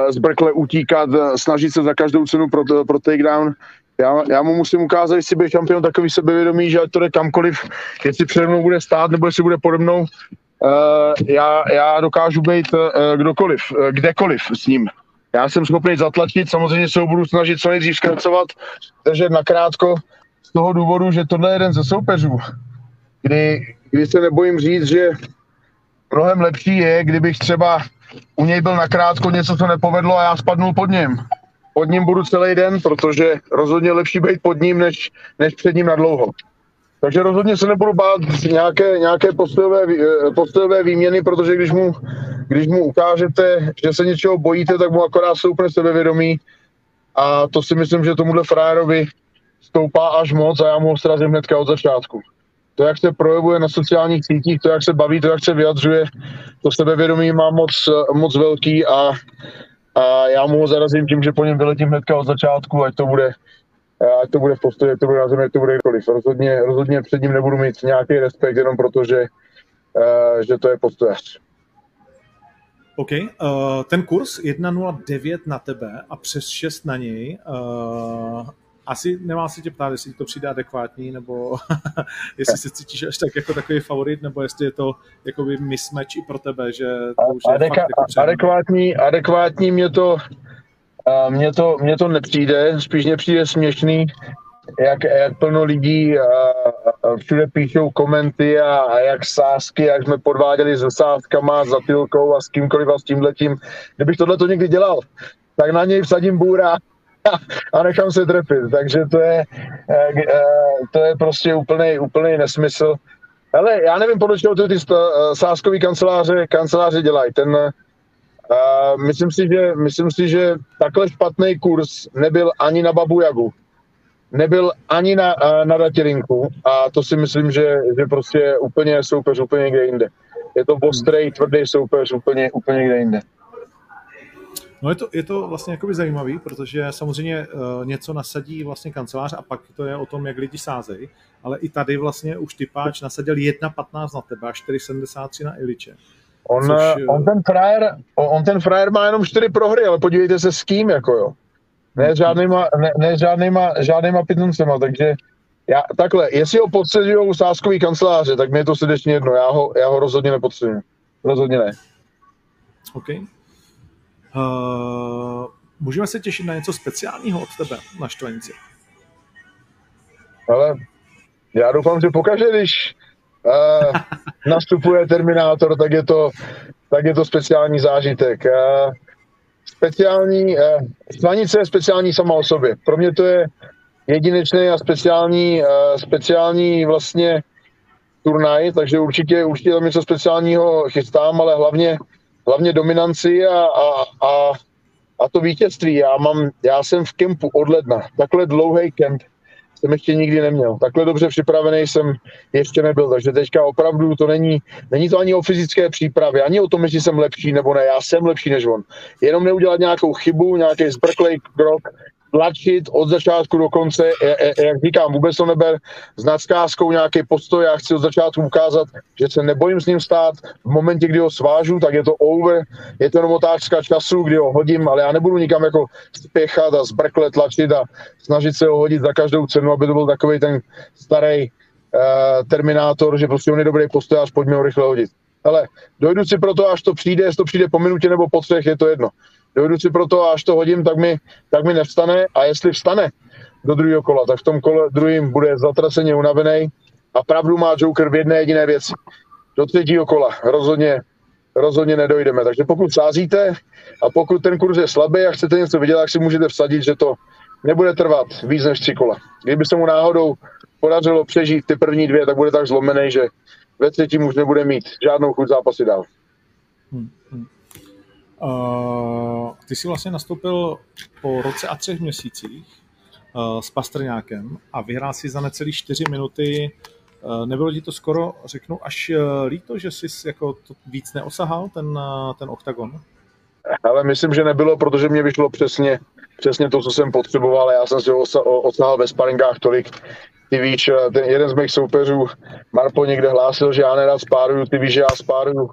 zbrkle utíkat, snažit se za každou cenu pro, pro takedown. Já, já mu musím ukázat, jestli bude šampion takový sebevědomý, že ať to jde kamkoliv, jestli přede mnou bude stát, nebo jestli bude pode mnou, já, já dokážu být uh, kdokoliv, uh, kdekoliv s ním. Já jsem schopný zatlačit, samozřejmě se ho budu snažit co nejdřív zkracovat, držet nakrátko z toho důvodu, že tohle je jeden ze soupeřů, kdy, kdy se nebojím říct, že mnohem lepší je, kdybych třeba u něj byl nakrátko něco, co nepovedlo a já spadnul pod ním. Pod ním budu celý den, protože rozhodně lepší být pod ním, než, než před ním na dlouho. Takže rozhodně se nebudu bát nějaké, nějaké postojové, eh, postojové výměny, protože když mu, když mu ukážete, že se něčeho bojíte, tak mu akorát se úplně sebevědomí a to si myslím, že tomuhle frajerovi stoupá až moc a já mu ho srazím hnedka od začátku. To, jak se projevuje na sociálních sítích, to, jak se baví, to, jak se vyjadřuje, to sebevědomí má moc, moc velký a, a já mu ho zarazím tím, že po něm vyletím hnedka od začátku, ať to bude ať to bude v postoji, ať to bude na zemi, ať to bude kdokoliv. Rozhodně, rozhodně před ním nebudu mít nějaký respekt jenom proto, že, uh, že to je postojař. OK, uh, ten kurz 1.09 na tebe a přes 6 na něj, uh, asi nemá si tě ptát, jestli to přijde adekvátní, nebo jestli se cítíš až tak jako takový favorit, nebo jestli je to jakoby mismatch i pro tebe, že to už je Adeka, fakt jako adekvátní, adekvátní mě to, a mně to, mně to nepřijde, spíš mě přijde směšný, jak, jak plno lidí a, a všude píšou komenty a, a jak sásky, jak jsme podváděli se sáskama, s zapilkou a s kýmkoliv a s tímhletím. Kdybych tohle to někdy dělal, tak na něj vsadím bůra a nechám se trefit. Takže to je, e, e, to je prostě úplný, úplný nesmysl. Ale já nevím, podle čeho ty, ty sáskový kanceláře, kanceláře dělají. Ten, Uh, myslím, si, že, myslím si, že takhle špatný kurz nebyl ani na Babu Jagu. Nebyl ani na, uh, na Datěrinku a to si myslím, že, že prostě úplně soupeř úplně někde jinde. Je to ostrý, tvrdý soupeř úplně, úplně někde jinde. No je to, je to vlastně jakoby zajímavý, protože samozřejmě uh, něco nasadí vlastně kancelář a pak to je o tom, jak lidi sázejí, ale i tady vlastně už typáč nasadil 1.15 na tebe a 4.73 na Iliče. On, Což, eh, on, ten frajer, on ten frajer má jenom čtyři prohry, ale podívejte se s kým, jako jo. Ne s žádnýma, ne, ne s žádnýma, žádnýma pituncema, takže já, takhle, jestli ho podceňují sáskový kanceláře, tak mi je to srdečně jedno, já ho, já ho rozhodně nepodceňuji. Rozhodně ne. OK. Uh, můžeme se těšit na něco speciálního od tebe na štvanici? Ale já doufám, že pokaže, když uh, nastupuje Terminátor, tak je to, tak je to speciální zážitek. Uh, speciální, uh, Stvanice je speciální sama o sobě. Pro mě to je jedinečný a speciální, uh, speciální vlastně turnaj, takže určitě, určitě tam něco speciálního chystám, ale hlavně, hlavně dominanci a, a, a, a to vítězství. Já, mám, já jsem v kempu od ledna, takhle dlouhý kemp jsem ještě nikdy neměl. Takhle dobře připravený jsem ještě nebyl, takže teďka opravdu to není, není to ani o fyzické přípravě, ani o tom, jestli jsem lepší nebo ne, já jsem lepší než on. Jenom neudělat nějakou chybu, nějaký zbrklej krok, tlačit od začátku do konce, jak říkám, vůbec to neber. S nadskázkou nějaký postoj, já chci od začátku ukázat, že se nebojím s ním stát, v momentě, kdy ho svážu, tak je to over, je to jenom otázka času, kdy ho hodím, ale já nebudu nikam jako spěchat a zbrkle tlačit a snažit se ho hodit za každou cenu, aby to byl takový ten starý uh, terminátor, že prostě on je dobrý až pojďme ho rychle hodit. Ale dojdu si proto, až to přijde, jestli to přijde po minutě nebo po třech, je to jedno dojdu si proto a až to hodím, tak mi, tak mi nevstane a jestli vstane do druhého kola, tak v tom kole druhým bude zatraceně unavený a pravdu má Joker v jedné jediné věci. Do třetího kola rozhodně, rozhodně nedojdeme. Takže pokud sázíte a pokud ten kurz je slabý a chcete něco vidět, tak si můžete vsadit, že to nebude trvat víc než tři kola. Kdyby se mu náhodou podařilo přežít ty první dvě, tak bude tak zlomený, že ve třetím už nebude mít žádnou chuť zápasy dál. Hmm, hmm. Uh, ty jsi vlastně nastoupil po roce a třech měsících uh, s Pastrňákem a vyhrál si za necelý čtyři minuty. Uh, nebylo ti to skoro, řeknu, až líto, že jsi jako to víc neosahal, ten, ten oktagon? Ale myslím, že nebylo, protože mě vyšlo přesně, přesně to, co jsem potřeboval. Já jsem si ho osahal ve sparingách tolik. Ty víš, ten jeden z mých soupeřů, Marpo, někde hlásil, že já nerad spáruju, ty víš, že já spáruju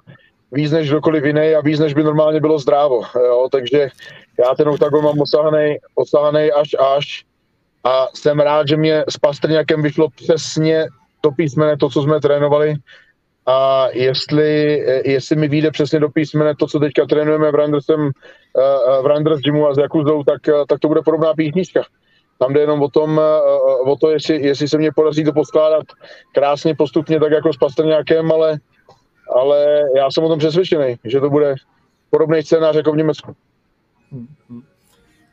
víc než kdokoliv jiný a víc než by normálně bylo zdrávo. Jo? Takže já ten oktagon mám osahaný, osahaný až až a jsem rád, že mě s Pastrňakem vyšlo přesně to písmene, to, co jsme trénovali a jestli, jestli mi vyjde přesně do písmene to, co teďka trénujeme v Randersem, v Randers Gymu a s Jakuzou, tak, tak to bude podobná písnička. Tam jde jenom o, tom, o to, jestli, jestli se mě podaří to poskládat krásně postupně, tak jako s Pastrňákem, ale ale já jsem o tom přesvědčený, že to bude podobný scénář jako v Německu. Hmm.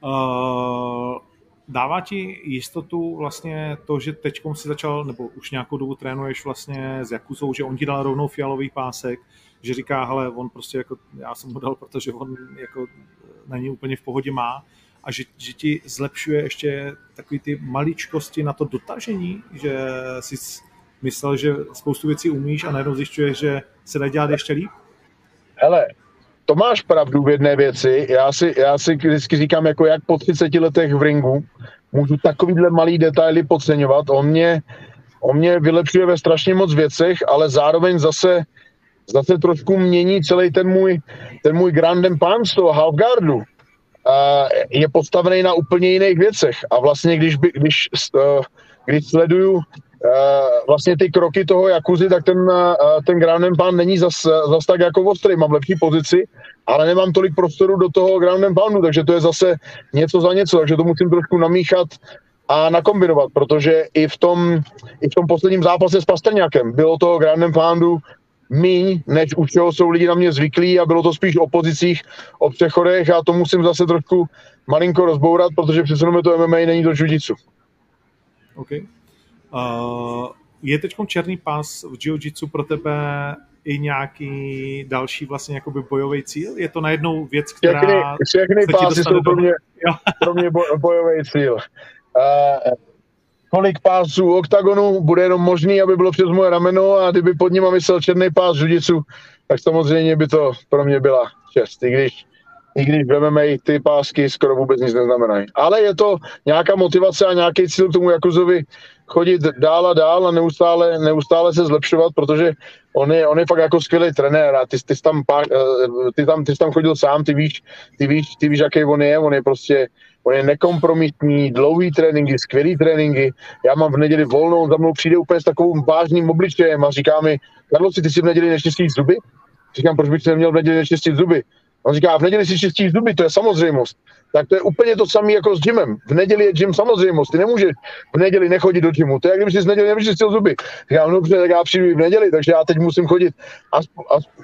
Uh, dává ti jistotu vlastně to, že teď si začal, nebo už nějakou dobu trénuješ vlastně s Jakuzou, že on ti dal rovnou fialový pásek, že říká, hele, on prostě jako, já jsem mu dal, protože on jako na ní úplně v pohodě má a že, že ti zlepšuje ještě takový ty maličkosti na to dotažení, že si myslel, že spoustu věcí umíš a najednou zjišťuješ, že se dá dělat ještě líp? Hele, to máš pravdu v jedné věci. Já si, já si vždycky říkám, jako jak po 30 letech v ringu můžu takovýhle malý detaily podceňovat. On mě, on mě vylepšuje ve strašně moc věcech, ale zároveň zase, zase trošku mění celý ten můj, ten můj Grandem Pan z toho halfguardu. Uh, je postavený na úplně jiných věcech. A vlastně, když, by, když, uh, když sleduju vlastně ty kroky toho Jakuzy, tak ten, eh, ten and pound není zas, zas tak jako ostrý. Mám lepší pozici, ale nemám tolik prostoru do toho and poundu, takže to je zase něco za něco, takže to musím trošku namíchat a nakombinovat, protože i v tom, i v tom posledním zápase s Pastrňákem bylo to ground and poundu míň, než už čeho jsou lidi na mě zvyklí a bylo to spíš o pozicích, o přechodech a to musím zase trošku malinko rozbourat, protože přece to MMA, není to jiu Okay. Uh, je teď černý pás v jiu-jitsu pro tebe i nějaký další vlastně jakoby bojový cíl? Je to najednou věc, která... Všechny, všechny pásy jsou pro mě, pro mě bojový cíl. Uh, kolik pásů oktagonu bude jenom možný, aby bylo přes moje rameno a kdyby pod ním myslel černý pás jiu tak samozřejmě by to pro mě byla čest. I když i když v MMA ty pásky skoro vůbec nic neznamenají. Ale je to nějaká motivace a nějaký cíl tomu Jakuzovi chodit dál a dál a neustále, neustále se zlepšovat, protože on je, on je fakt jako skvělý trenér a ty, ty, jsi tam, eh, ty, tam, ty jsi tam chodil sám, ty víš, ty víš, ty víš, jaký on je, on je prostě on je nekompromisní, dlouhý tréninky, skvělý tréninky. Já mám v neděli volnou, za mnou přijde úplně s takovým vážným obličejem a říká mi, Karlosi, ty si v neděli nečistíš zuby? Říkám, proč bych si neměl v neděli nečistit zuby? On říká, v neděli si čistíš zuby, to je samozřejmost. Tak to je úplně to samé jako s gymem. V neděli je gym samozřejmost. Ty nemůžeš v neděli nechodit do gymu. To je, jak kdyby si z neděli nevyčistil zuby. Říkám, no dobře, tak já přijdu v neděli, takže já teď musím chodit. Aspo, aspo.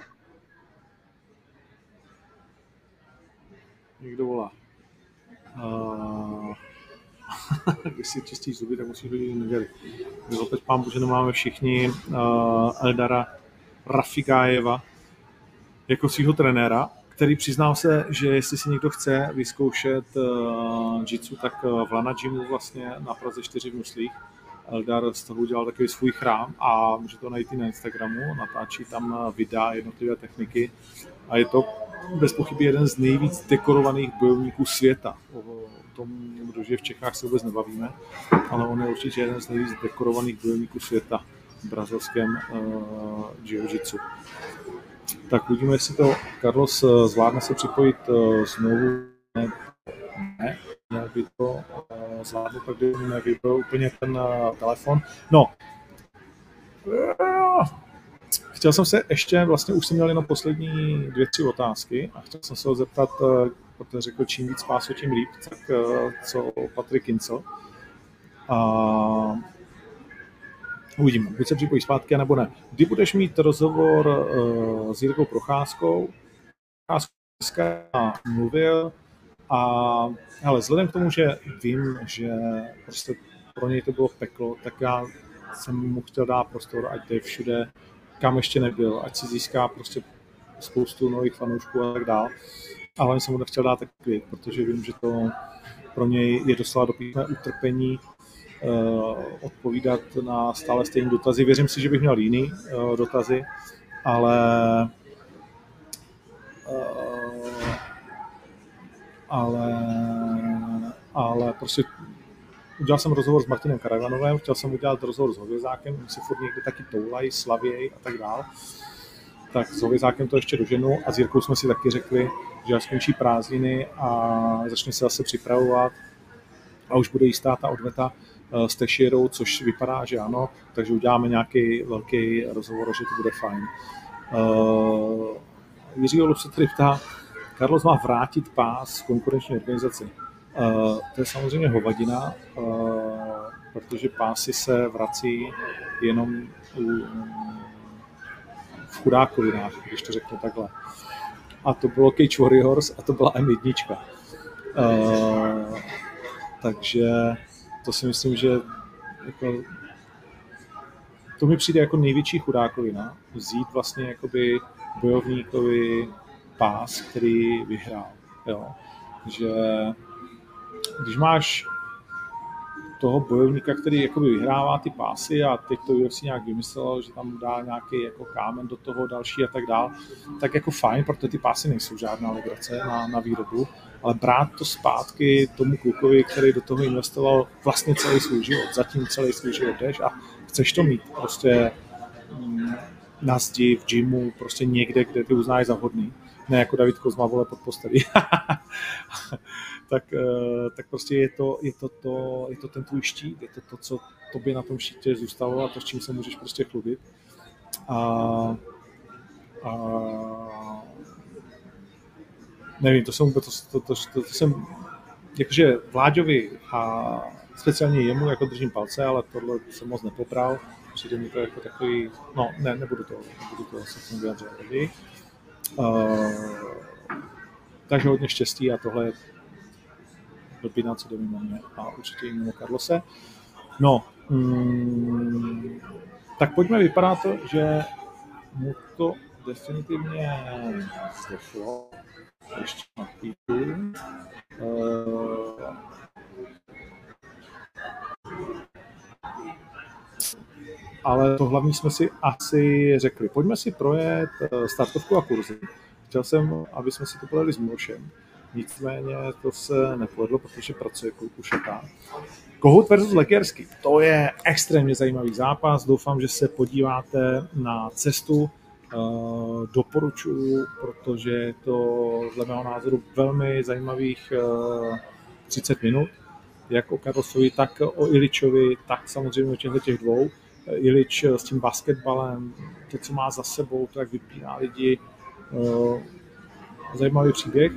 Někdo volá. Uh, když si čistíš zuby, tak musíš chodit v neděli. My opět pán že nemáme všichni uh, Eldara Rafigájeva jako svého trenéra, který přiznám se, že jestli si někdo chce vyzkoušet uh, jitsu, tak uh, v Lana Gymu vlastně na Praze 4 v Muslích Eldar z toho udělal takový svůj chrám a může to najít i na Instagramu, natáčí tam videa jednotlivé techniky a je to bez pochyby jeden z nejvíc dekorovaných bojovníků světa. O tom, že v Čechách se vůbec nebavíme, ale on je určitě jeden z nejvíc dekorovaných bojovníků světa v brazilském uh, jiu-jitsu. Tak uvidíme, jestli to Carlos eh, zvládne se připojit uh, znovu. Ne, měl by to uh, zvládnout, tak by nevybral úplně ten telefon. No, Chtěl jsem se ještě, vlastně už jsem měl jenom poslední dvě, tři otázky a chtěl jsem se ho zeptat, eh, protože řekl, čím víc pásu, tím líp, tak eh, co Patrik Kincel. A uvidíme, buď se připojí zpátky, nebo ne. Kdy budeš mít rozhovor uh, s Jirkou Procházkou, Procházkou mluvil a ale vzhledem k tomu, že vím, že prostě pro něj to bylo peklo, tak já jsem mu chtěl dát prostor, ať jde všude kam ještě nebyl, ať si získá prostě spoustu nových fanoušků a tak dál. Ale jsem mu nechtěl dát tak klid, protože vím, že to pro něj je doslova do utrpení odpovídat na stále stejné dotazy. Věřím si, že bych měl jiný uh, dotazy, ale uh, ale ale prostě udělal jsem rozhovor s Martinem Karavanovem, chtěl jsem udělat rozhovor s Hovězákem, oni si furt někde taky toulají, slavěj a tak dál. Tak s Hovězákem to ještě doženu a s Jirkou jsme si taky řekli, že až skončí prázdniny a začne se zase připravovat a už bude jistá ta odveta eh, s Teširou, což vypadá, že ano, takže uděláme nějaký velký rozhovor, že to bude fajn. Uh, Jiří Oluf se tedy ptá, Carlos má vrátit pás konkurenční organizaci. Uh, to je samozřejmě hovadina, uh, protože pásy se vrací jenom u, v chudákovinách, když to řeknu takhle. A to bylo Cage Warriors a to byla M1. Uh, eh, takže to si myslím, že jako, to mi přijde jako největší chudákovina, vzít vlastně jakoby bojovníkovi pás, který vyhrál. Jo? Že když máš toho bojovníka, který jakoby vyhrává ty pásy a teď to UFC nějak vymyslel, že tam dá nějaký jako kámen do toho další a tak dál, tak jako fajn, protože ty pásy nejsou žádná legrace na, na výrobu, ale brát to zpátky tomu klukovi, který do toho investoval vlastně celý svůj život, zatím celý svůj život jdeš a chceš to mít prostě mm, na zdi, v gymu, prostě někde, kde ty uznáš za hodný. Ne jako David Kozma, vole, pod postelí. tak, eh, tak prostě je to, je, to to, je to ten tvůj štít, je to to, co tobě na tom štítě zůstalo a to, s čím se můžeš prostě chlubit. A, a nevím, to jsem, to, to, to, to, to, to jsem, jakože Vláďovi a speciálně jemu jako držím palce, ale tohle jsem moc nepopral, přijde mi to jako takový, no ne, nebudu to, nebudu to se tím vyjadřovat Uh, takže hodně štěstí a tohle je Dobina, co jde mimo mě a určitě i mimo Carlose. No, mm, tak pojďme, vypadá to, že mu to definitivně došlo. Ještě chvíli. Uh, ale to hlavní jsme si asi řekli. Pojďme si projet eh, startovku a kurzy. Chtěl jsem, aby jsme si to podali s Milošem. Nicméně to se nepovedlo, protože pracuje kluku šatá. Kohout versus Lekerský. To je extrémně zajímavý zápas. Doufám, že se podíváte na cestu. Uh, doporučuji, protože je to dle mého názoru velmi zajímavých uh, 30 minut, jak o Karlosovi, tak o Iličovi, tak samozřejmě o těchto těch dvou. Ilič s tím basketbalem, to, co má za sebou, to, jak vypíná lidi, zajímavý příběh.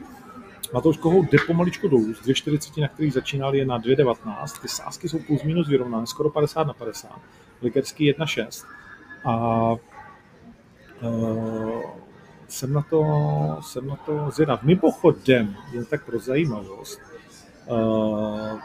Matouš Kohout jde pomaličku dolů, z 2,40, na kterých začínal, je na 2,19. Ty sázky jsou plus minus vyrovnané, skoro 50 na 50. Ligerský 1,6. A jsem na to, jsem na to zvědav. Mimochodem, jen tak pro zajímavost, uh,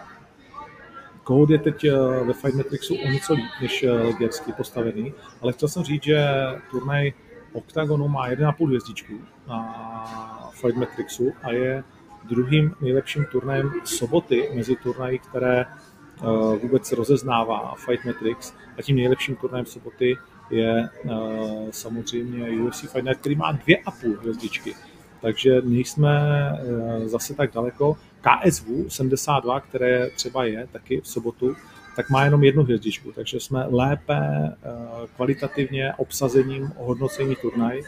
Kohout je teď uh, ve Fight Matrixu o něco líp než Ligerský postavený, ale chtěl jsem říct, že turnaj OKTAGONu má 1,5 hvězdičku na Fight Matrixu a je druhým nejlepším turnajem soboty mezi turnaji, které vůbec rozeznává Fight Matrix a tím nejlepším turnajem soboty je uh, samozřejmě UFC Fight Night, který má 2,5 hvězdičky. Takže nejsme uh, zase tak daleko. KSV 72, které třeba je taky v sobotu, tak má jenom jednu hvězdičku, takže jsme lépe kvalitativně obsazením hodnocení turnaj,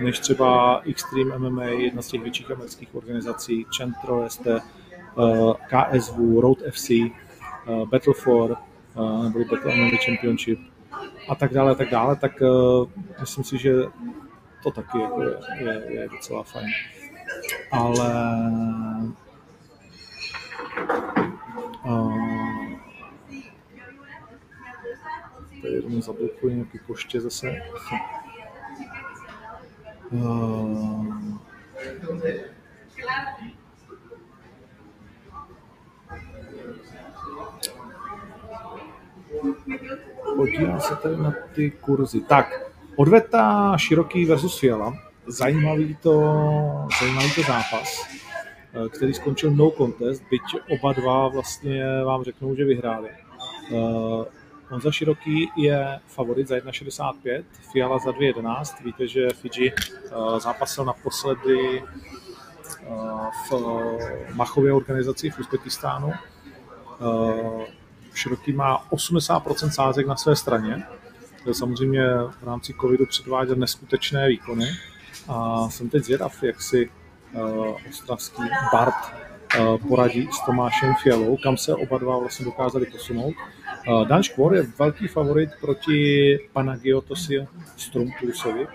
než třeba Extreme MMA, jedna z těch větších amerických organizací, Centro ST, KSV, Road FC, Battle for, nebo Battle MMA Championship a tak dále, a tak dále, tak myslím si, že to taky jako je, je, je docela fajn. Ale uh, tady jenom zablokuji nějaký koště zase. Uh, podívám se tady na ty kurzy. Tak, odveta Široký versus Fiala. Zajímavý to, zajímavý to zápas, který skončil no contest, byť oba dva vlastně vám řeknou, že vyhráli. Honza Široký je favorit za 1,65, Fiala za 2,11. Víte, že Fiji zápasil naposledy v Machově organizaci v Uzbekistánu. Široký má 80% sázek na své straně. Samozřejmě v rámci covidu předváděl neskutečné výkony. A jsem teď zvědav, jak si ostravský Bart poradí s Tomášem Fialou, kam se oba dva vlastně dokázali posunout. Dan Škvor je velký favorit proti Panagiotosi Strumpulsovi,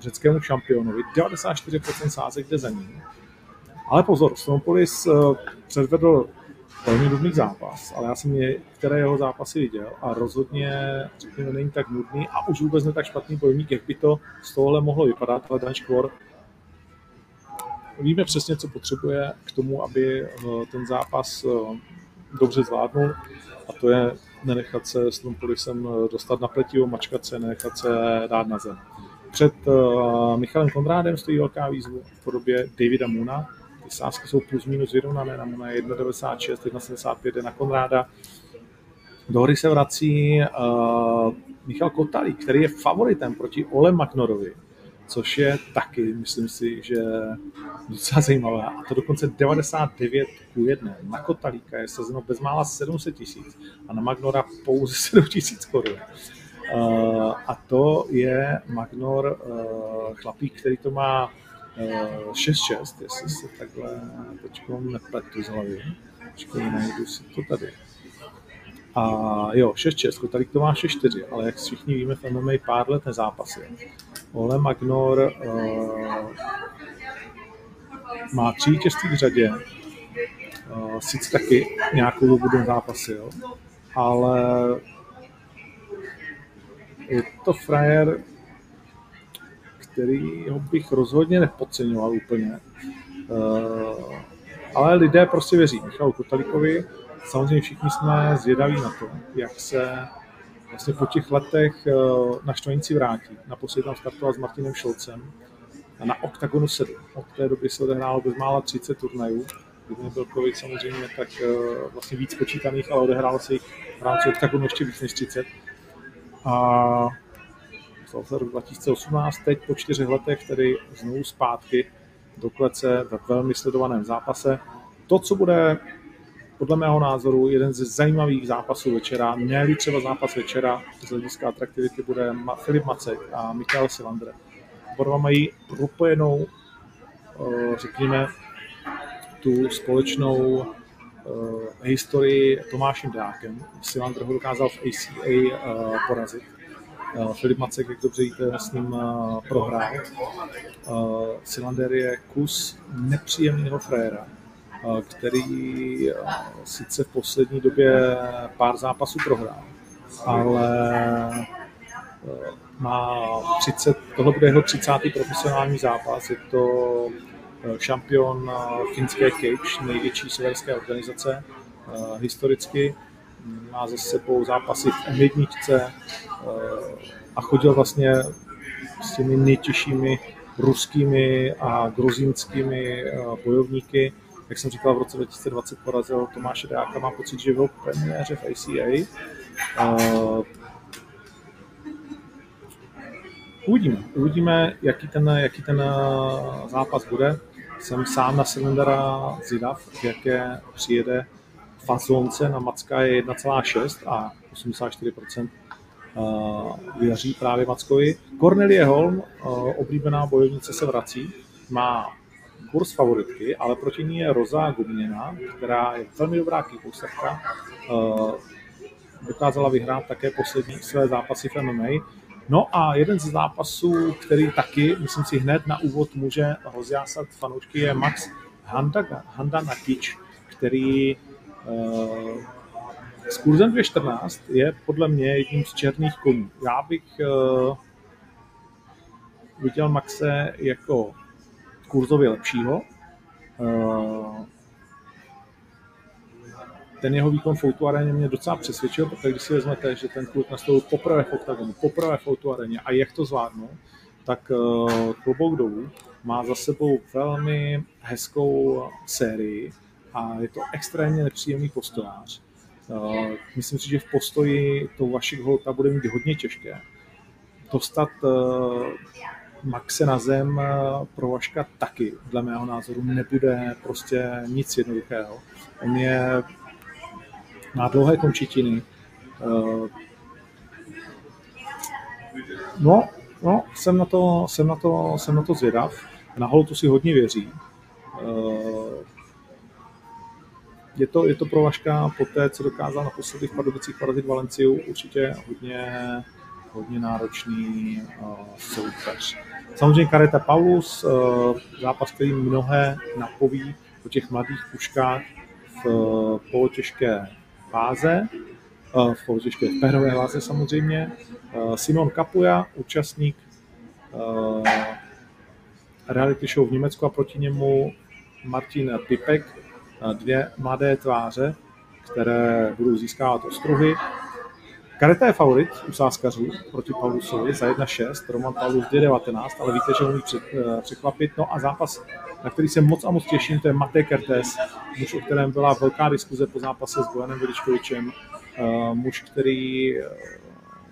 řeckému šampionovi. 94% sázek jde za ním. Ale pozor, Strompolis předvedl velmi nudný zápas, ale já jsem některé jeho zápasy viděl a rozhodně, řekněme, není tak nudný a už vůbec ne tak špatný bojovník, jak by to z tohohle mohlo vypadat, ale Dan Škvor víme přesně, co potřebuje k tomu, aby ten zápas dobře zvládnul a to je nenechat se s Trumpolisem dostat na pletivo, mačkat se, nenechat se dát na zem. Před Michalem Konrádem stojí velká výzva v podobě Davida Muna. Ty sázky jsou plus minus vyrovnané, na Muna je 1,96, 1,75 je na Konráda. Do hry se vrací uh, Michal Kotalík, který je favoritem proti Ole Magnorovi, což je taky, myslím si, že docela zajímavé. A to dokonce 99 ku 1. Na Kotalíka je sazeno bezmála 700 tisíc a na Magnora pouze 7 tisíc korun. Uh, a to je Magnor uh, chlapík, který to má 6-6, jestli se takhle teďko nepletu z hlavy. Počkej, najdu si to tady. A jo, 6-6, Kotalík to má 6-4, ale jak všichni víme, v MMA pár let nezápasil. Ole Magnor uh, má tři vítězství v řadě, uh, sice taky nějakou dobu zápasil, ale je to frajer, který bych rozhodně nepodceňoval úplně. Uh, ale lidé prostě věří Michalu Kotalíkovi. Samozřejmě všichni jsme zvědaví na to, jak se vlastně po těch letech na Štvanici vrátí. Naposledy tam startoval s Martinem Šolcem a na OKTAGONu 7. Od té doby se odehrálo bezmála 30 turnajů. Kdyby nebyl COVID samozřejmě, tak vlastně víc počítaných, ale odehrálo se jich v rámci OKTAGONu ještě víc než 30. A stal se rok 2018, teď po čtyřech letech, tedy znovu zpátky do klece ve velmi sledovaném zápase. To, co bude podle mého názoru jeden ze zajímavých zápasů večera, ne třeba zápas večera z hlediska atraktivity bude Filip Macek a Michael Silander. Oba mají propojenou, řekněme, tu společnou historii Tomášem Dákem. Silander ho dokázal v ACA porazit. Filip Macek, jak dobře víte, s ním prohrál. Silander je kus nepříjemného fréra, který sice v poslední době pár zápasů prohrál, ale má 30, tohle bude jeho 30. profesionální zápas, je to šampion finské Cage, největší severské organizace historicky, má za sebou zápasy v M1 a chodil vlastně s těmi nejtěžšími ruskými a gruzínskými eh, bojovníky. Jak jsem říkal, v roce 2020 porazil Tomáše Deáka, má pocit, že byl premiéře v ACA. Uh, uvidíme, uvidíme, jaký ten, jaký ten zápas bude. Jsem sám na Cylindera zvědav, jaké přijede fazonce na Macka je 1,6 a 84% věří právě Mackovi. Cornelie Holm, oblíbená bojovnice, se vrací, má kurz favoritky, ale proti ní je Roza Guměna, která je velmi dobrá kickboxerka. Dokázala vyhrát také poslední své zápasy v MMA. No a jeden z zápasů, který taky, myslím si, hned na úvod může rozjásat fanoušky, je Max Handa Nakic, který s kurzem 2.14 je podle mě jedním z černých konů. Já bych uh, viděl Maxe jako kurzově lepšího. Uh, ten jeho výkon v aréně mě docela přesvědčil, protože když si vezmete, že ten kluk nastavil poprvé v oktagonu, poprvé v Outu aréně a jak to zvládnu, tak klobouk dolů má za sebou velmi hezkou sérii a je to extrémně nepříjemný postojář. Myslím si, že v postoji to vašich holta bude mít hodně těžké. Dostat uh, Maxe na zem pro Vaška taky, dle mého názoru, nebude prostě nic jednoduchého. On je má dlouhé končetiny. Eh, no, no, jsem na to, jsem na to, jsem na to zvědav. Na Holtu si hodně věří. Je to, je to pro Vaška po té, co dokázal na posledních Pardubicích porazit Valenciu, určitě hodně, hodně náročný uh, soupeř. Samozřejmě Kareta Paulus, uh, zápas, který mnohé napoví o těch mladých puškách v uh, polotěžké váze, eh, v polotěžké perové váze samozřejmě. Eh, Simon Kapuja, účastník eh, reality show v Německu a proti němu Martin Pipek, dvě mladé tváře, které budou získávat ostruhy. Kareta je favorit u sáskařů proti Paulusovi za 1-6, Roman Paulus 2-19, ale víte, že umí překvapit. No a zápas na který se moc a moc těším, to je Matej Kertes, muž, o kterém byla velká diskuze po zápase s Bojanem Veličkovičem, uh, muž, který uh,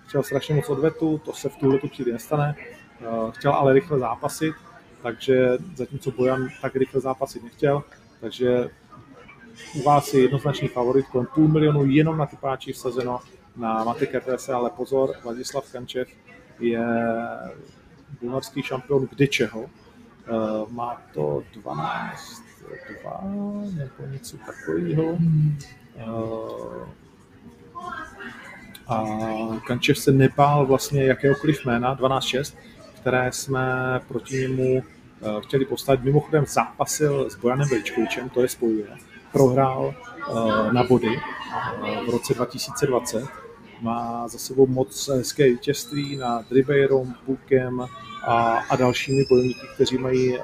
chtěl strašně moc odvetu, to se v tuhle chvíli nestane, chtěl ale rychle zápasit, takže zatímco Bojan tak rychle zápasit nechtěl, takže u vás je jednoznačný favorit, kolem půl milionu jenom na typáči vsazeno na Matej Kertese, ale pozor, Vladislav Kančev je bulharský šampion kde čeho, Uh, má to 12, 2 nebo něco takového. Uh, a Kančev se nepál vlastně jakéhokoliv jména, 12-6, které jsme proti němu uh, chtěli postavit. Mimochodem zápasil s Bojanem Vejčkovičem, to je spojuje. Prohrál uh, na body v roce 2020. Má za sebou moc hezké vítězství nad Ribeirom, Pukem, a, a dalšími bojovníky, kteří mají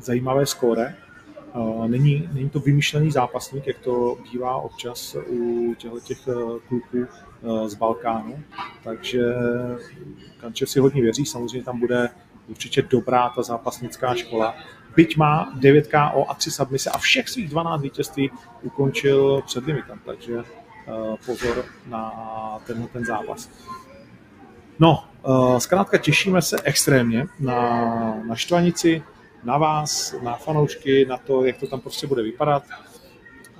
zajímavé skóre. Není, není to vymyšlený zápasník, jak to bývá občas u těch kluků z Balkánu. Takže Kanče si hodně věří, samozřejmě tam bude určitě dobrá ta zápasnická škola. Byť má 9 KO a 3 submise a všech svých 12 vítězství ukončil před limitem, takže e, pozor na tenhle ten zápas. No, uh, zkrátka těšíme se extrémně na, na Štvanici, na vás, na fanoušky, na to, jak to tam prostě bude vypadat.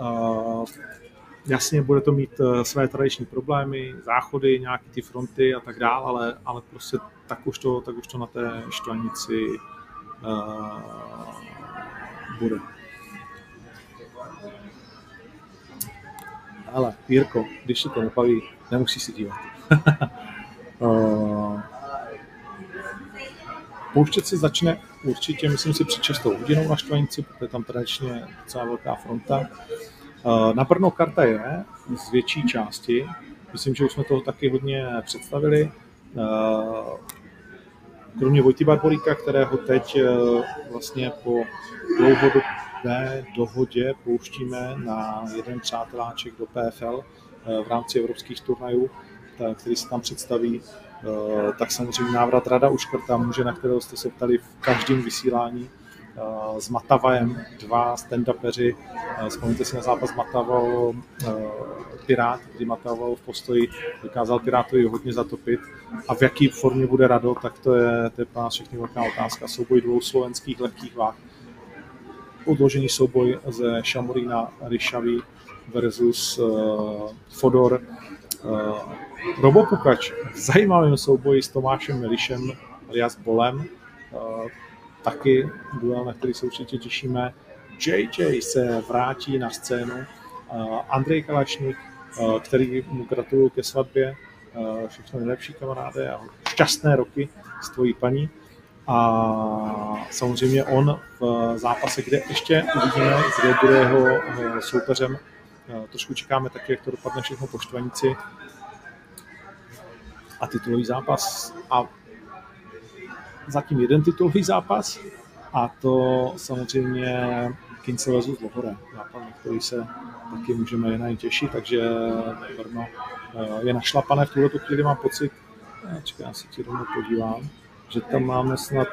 Uh, jasně, bude to mít své tradiční problémy, záchody, nějaké ty fronty a tak dále, ale, ale prostě tak už to, tak už to na té Štvanici uh, bude. Ale Jirko, když se to nepaví, nemusíš si dívat. Uh, pouštět si začne určitě, myslím si, před 6 hodinou na Štvanici, protože tam tradičně celá velká fronta. Na Brno karta je z větší části. Myslím, že už jsme toho taky hodně představili. Kromě Vojty Barbolíka, kterého teď vlastně po dlouhodobé dohodě pouštíme na jeden přáteláček do PFL v rámci evropských turnajů, který se tam představí, tak samozřejmě návrat Rada Uškrta, muže, na kterého jste se ptali v každém vysílání, s Matavajem, dva stand-upeři. Vzpomněte si na zápas Matavou Pirát, kdy Matavou v postoji dokázal Pirátovi hodně zatopit. A v jaký formě bude Rado, tak to je, to je pro nás všechny velká otázka. Souboj dvou slovenských lehkých váh. Odložený souboj ze Šamorína Ryšavy versus uh, Fodor. Uh, Robo Pukač v zajímavém souboji s Tomášem Milišem alias Bolem. Uh, taky duel, na který se určitě těšíme. JJ se vrátí na scénu. Uh, Andrej Kalašník, který mu gratuluju ke svatbě. Uh, všechno nejlepší kamaráde a šťastné roky s tvojí paní. A samozřejmě on v zápase, kde ještě uvidíme, kdo bude jeho soupeřem. Trošku čekáme taky, jak to dopadne všechno po Štvanici. A titulový zápas. A zatím jeden titulový zápas a to samozřejmě Kince vs. Lohore, zápas, na který se taky můžeme jen těšit, takže Brno eh, je našlapané v tuhle chvíli, mám pocit, čekaj, já se ti rovnou podívám, že tam máme snad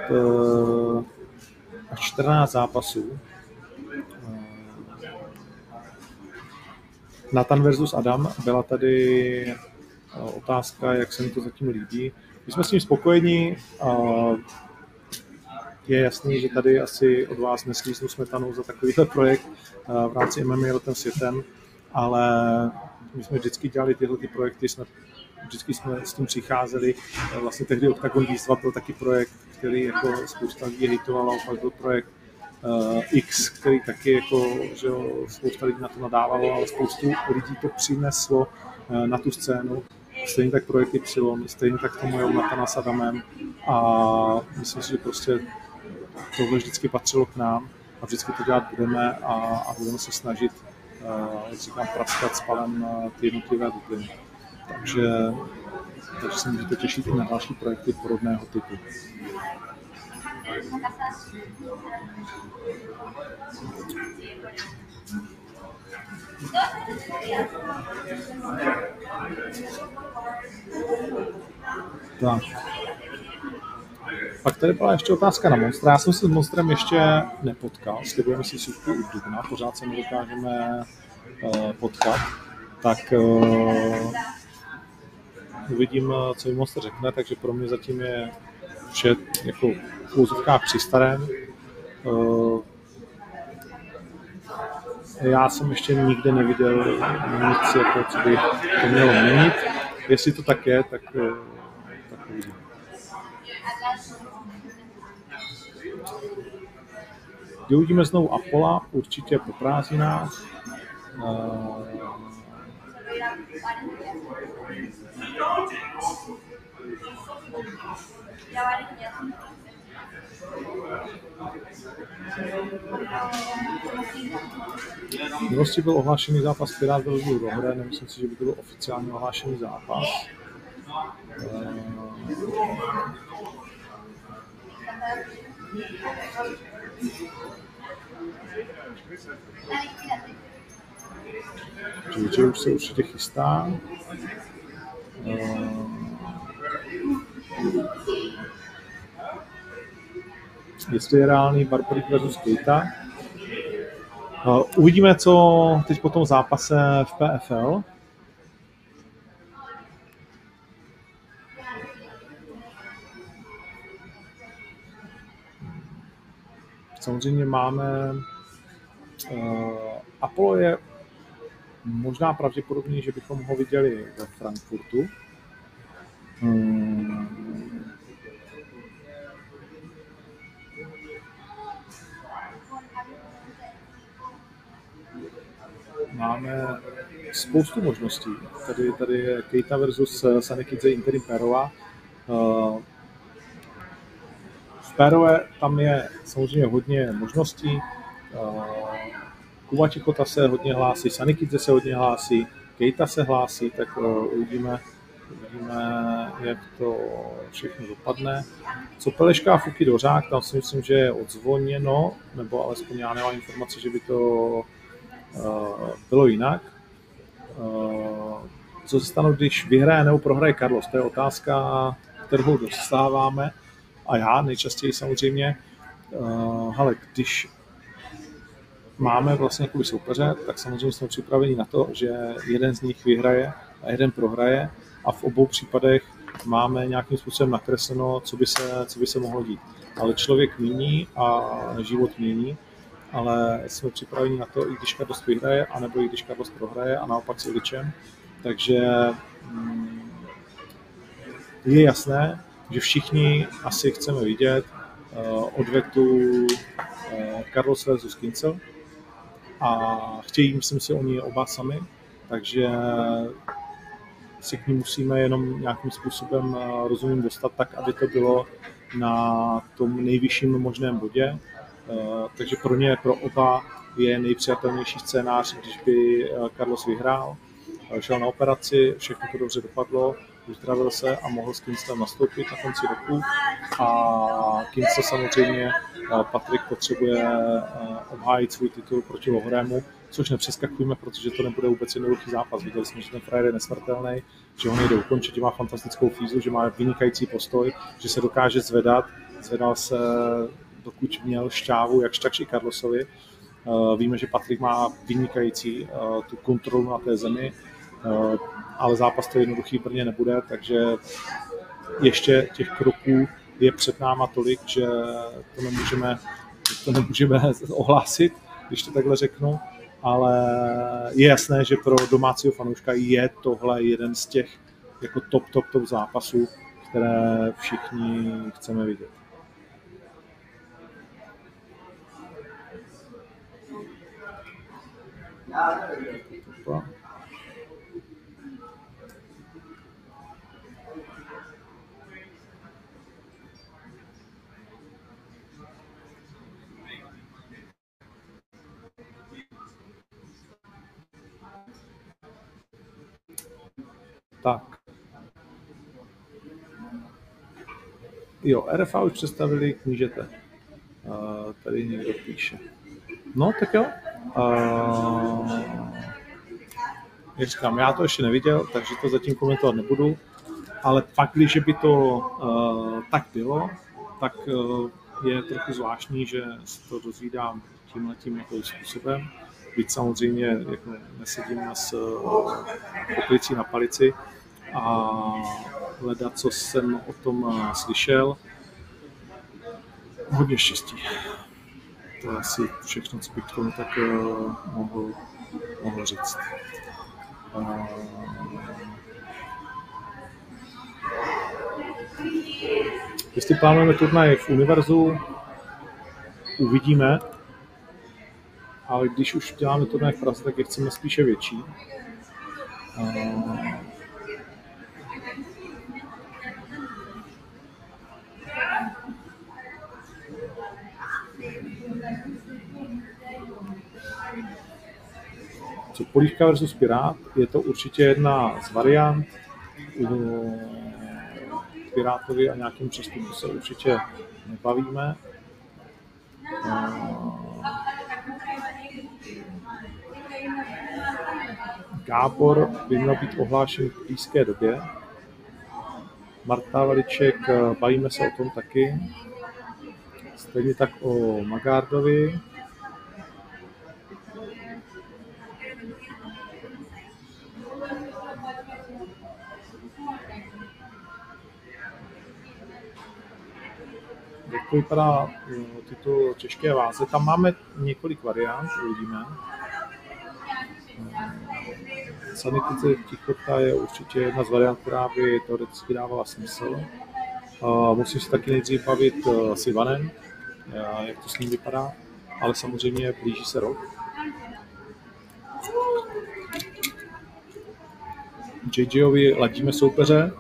až 14 zápasů. Eh, Nathan versus Adam, byla tady otázka, jak se mi to zatím líbí. My jsme s ním spokojení. Je jasný, že tady asi od vás neslíznu smetanu za takovýhle projekt v rámci MMA letem světem, ale my jsme vždycky dělali tyhle ty projekty, jsme, vždycky jsme s tím přicházeli. Vlastně tehdy Octagon Výzva byl taky projekt, který jako spousta lidí hejtovalo, pak byl projekt uh, X, který taky jako, že jo, spousta lidí na to nadávalo, ale spoustu lidí to přineslo uh, na tu scénu stejně tak projekty Přilon, stejně tak tomu Jonatana s Adamem a myslím si, že prostě tohle vždycky patřilo k nám a vždycky to dělat budeme a, a budeme se snažit, uh, jak říkám, praskat spalem uh, ty jednotlivé bubliny. Takže, takže se můžete těšit i na další projekty podobného typu. Tak. Pak tady byla ještě otázka na Monstra. Já jsem se s Monstrem ještě nepotkal. Slibujeme si sůvku u Dubna, pořád se nedokážeme uh, potkat. Tak uh, uvidím, co mi Monster řekne, takže pro mě zatím je vše jako v úzovkách při starém. Uh, já jsem ještě nikde neviděl nic, jako, co by to mělo měnit. Jestli to tak je, tak, eh, uvidíme znovu Apola, určitě po prázdninách. Uh, V minulosti byl ohlášený zápas Pirát do hry, nemyslím si, že by to byl oficiálně ohlášený zápas. JJ už se určitě chystá. jestli je reálný Barbarik versus Keita. Uvidíme, co teď po tom zápase v PFL. Samozřejmě máme Apollo je možná pravděpodobně, že bychom ho viděli ve Frankfurtu. Hmm. máme spoustu možností. Tady, tady je Keita versus eh, Sanekidze Interim Perova. Eh, v Perové tam je samozřejmě hodně možností. Eh, Kuba Čichota se hodně hlásí, Sanikidze se hodně hlásí, Keita se hlásí, tak uvidíme, uvidíme, jak to všechno dopadne. Co Peleška a Fuky Dořák, tam si myslím, že je odzvoněno, nebo alespoň já nemám informaci, že by to bylo jinak. Co se stane, když vyhraje nebo prohraje Carlos? To je otázka, kterou dostáváme. A já nejčastěji samozřejmě, uh, ale když máme vlastně jakoby soupeře, tak samozřejmě jsme připraveni na to, že jeden z nich vyhraje a jeden prohraje a v obou případech máme nějakým způsobem nakresleno, co by se, co by se mohlo dít. Ale člověk mění a život mění, ale jsme připraveni na to, i když Carlos vyhraje, anebo i když Carlos prohraje a naopak s Iličem. Takže mm, je jasné, že všichni asi chceme vidět uh, odvetu Carlos versus Kincel a chtějí, myslím si, oni oba sami, takže si k ní musíme jenom nějakým způsobem uh, rozumím dostat tak, aby to bylo na tom nejvyšším možném bodě. Uh, takže pro ně, pro oba je nejpřijatelnější scénář, když by Carlos vyhrál, šel na operaci, všechno to dobře dopadlo, uzdravil se a mohl s Kingstem nastoupit na konci roku. A Kingston samozřejmě eh, Patrik potřebuje eh, obhájit svůj titul proti Lohrému, což nepřeskakujeme, protože to nebude vůbec jednoduchý zápas. Viděli jsme, že ten frajer je nesmrtelný, že on nejde ukončit, že má fantastickou fízu, že má vynikající postoj, že se dokáže zvedat. Zvedal se, dokud měl šťávu, jak takž i Carlosovi. Eh, víme, že Patrik má vynikající tu kontrolu na té zemi, ale zápas to jednoduchý Brně nebude, takže ještě těch kroků je před náma tolik, že to nemůžeme, to nemůžeme ohlásit, když to takhle řeknu, ale je jasné, že pro domácího fanouška je tohle jeden z těch jako top, top, top zápasů, které všichni chceme vidět. Opa. Tak. Jo, RFA už představili, knížete. Uh, tady někdo píše. No, tak jo. Uh, jak říkám, já to ještě neviděl, takže to zatím komentovat nebudu, ale fakt, když by to uh, tak bylo, tak uh, je trochu zvláštní, že se to dozvídám tímhle tím jako způsobem. Byť samozřejmě jako nesedím s uh, poklicí na palici, a hledat, co jsem o tom eh, slyšel. Hodně štěstí. To je asi všechno, co bych tomu tak uh, mohl, mohl říct. Uh, jestli plánujeme turnaj v univerzu, uvidíme, ale když už děláme turnaj v Praze, tak je chceme spíše větší. Co polívka versus pirát, je to určitě jedna z variant. Pirátovi a nějakým přestupu se určitě nebavíme. Gábor by měl být ohlášen v blízké době. Marta Valiček, bavíme se o tom taky. Stejně tak o Magardovi. Jak to vypadá eh, tyto těžké váze. Tam máme několik variant, uvidíme. Eh, sanitice tichota je určitě jedna z variant, která by teoreticky dávala smysl. Musím se taky nejdřív bavit eh, s Ivanem, jak to s ním vypadá, ale samozřejmě blíží se rok. JJovi ladíme soupeře,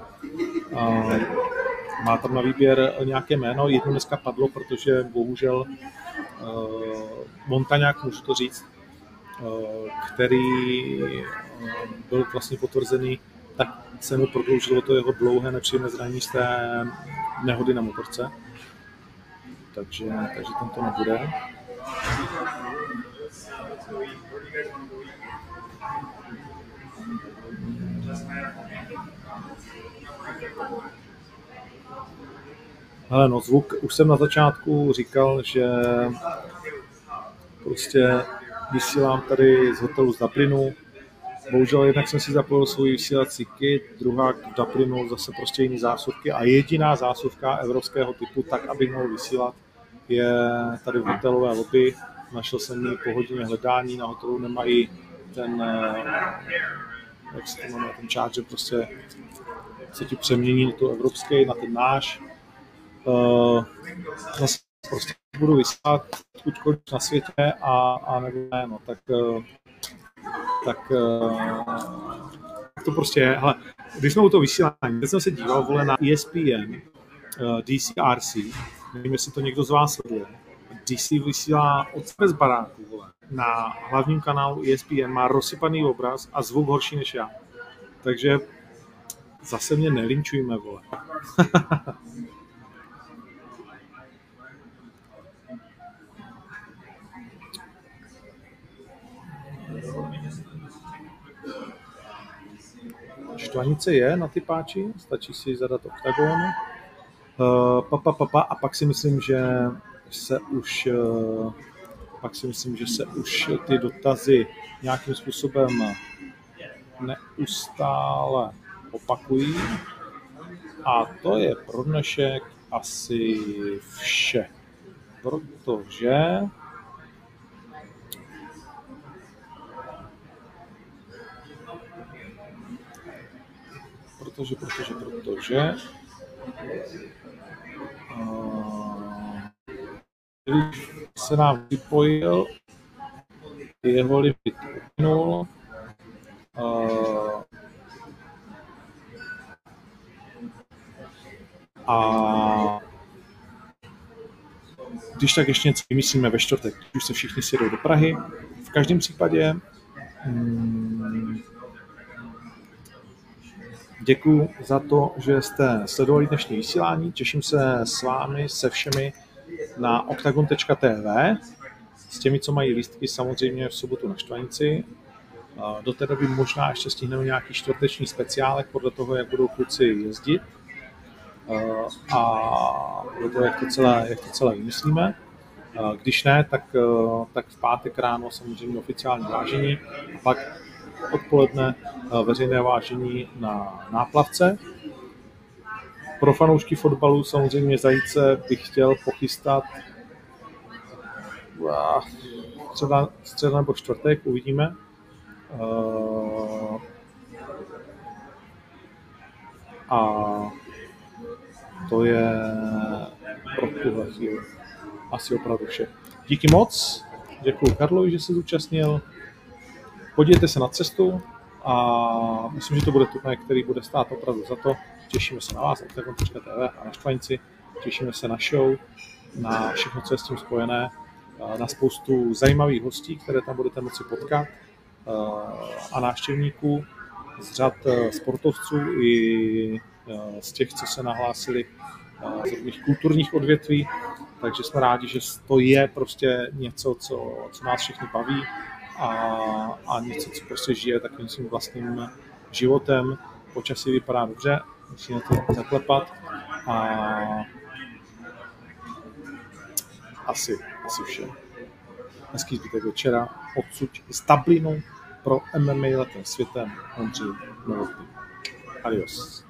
má tam na výběr nějaké jméno, jedno dneska padlo, protože bohužel uh, Montaňák, můžu to říct, uh, který uh, byl vlastně potvrzený, tak se mu prodloužilo to jeho dlouhé nepříjemné zranění z té nehody na motorce. Takže, takže tento nebude. Hele, no zvuk, už jsem na začátku říkal, že prostě vysílám tady z hotelu z Dublinu. Bohužel jednak jsem si zapojil svůj vysílací kit, druhá v Dublinu zase prostě jiný zásuvky a jediná zásuvka evropského typu, tak abych mohl vysílat, je tady v hotelové lobby. Našel jsem ji po hodině hledání, na hotelu nemají ten, eh, jak se to jmenuje, ten charger prostě se ti přemění na to evropský, na ten náš. Uh, zase prostě budu vysílat odkudkoliv na světě a, a nebo ne, no, tak, uh, tak uh, to prostě je. Hele, když jsme u toho vysílání, teď jsem se díval vole, na ESPN, DCRC, nevím, jestli to někdo z vás sleduje, DC vysílá od z baráku, vole, na hlavním kanálu ESPN, má rozsypaný obraz a zvuk horší než já. Takže zase mě nelinčujme, vole. Štvanice je na ty páči, stačí si zadat oktagon. Uh, pa, pa, pa, pa, a pak si myslím, že se už uh, pak si myslím, že se už ty dotazy nějakým způsobem neustále opakují. A to je pro dnešek asi vše. Protože protože, protože, protože když se nám vypojil, jeho limit uplynul, a když tak ještě něco vymyslíme ve čtvrtek, když se všichni sjedou do Prahy. V každém případě hmm, Děkuji za to, že jste sledovali dnešní vysílání. Těším se s vámi, se všemi na octagon.tv s těmi, co mají lístky samozřejmě v sobotu na Štvanici. Do té doby možná ještě stihneme nějaký čtvrteční speciálek podle toho, jak budou kluci jezdit a podle toho, jak to celé, jak to celé vymyslíme. Když ne, tak, tak v pátek ráno samozřejmě oficiální vážení pak odpoledne veřejné vážení na náplavce. Pro fanoušky fotbalu samozřejmě Zajíce bych chtěl pochystat středa, středa nebo čtvrtek, uvidíme. A to je pro tuhle chvíli asi opravdu vše. Díky moc, děkuji Karlovi, že se zúčastnil. Podívejte se na cestu a myslím, že to bude turnaj, který bude stát opravdu za to. Těšíme se na vás, Octagon.tv a na Štvanici. Těšíme se na show, na všechno, co je s tím spojené, na spoustu zajímavých hostí, které tam budete moci potkat a návštěvníků z řad sportovců i z těch, co se nahlásili z různých kulturních odvětví, takže jsme rádi, že to je prostě něco, co, co nás všechny baví a, a něco, co prostě žije takovým svým vlastním životem. Počasí vypadá dobře, musíme to zaklepat a asi, asi vše. Hezký zbytek večera odsud z Dublinu pro MMA letem světem Ondřej Novotný. Adios.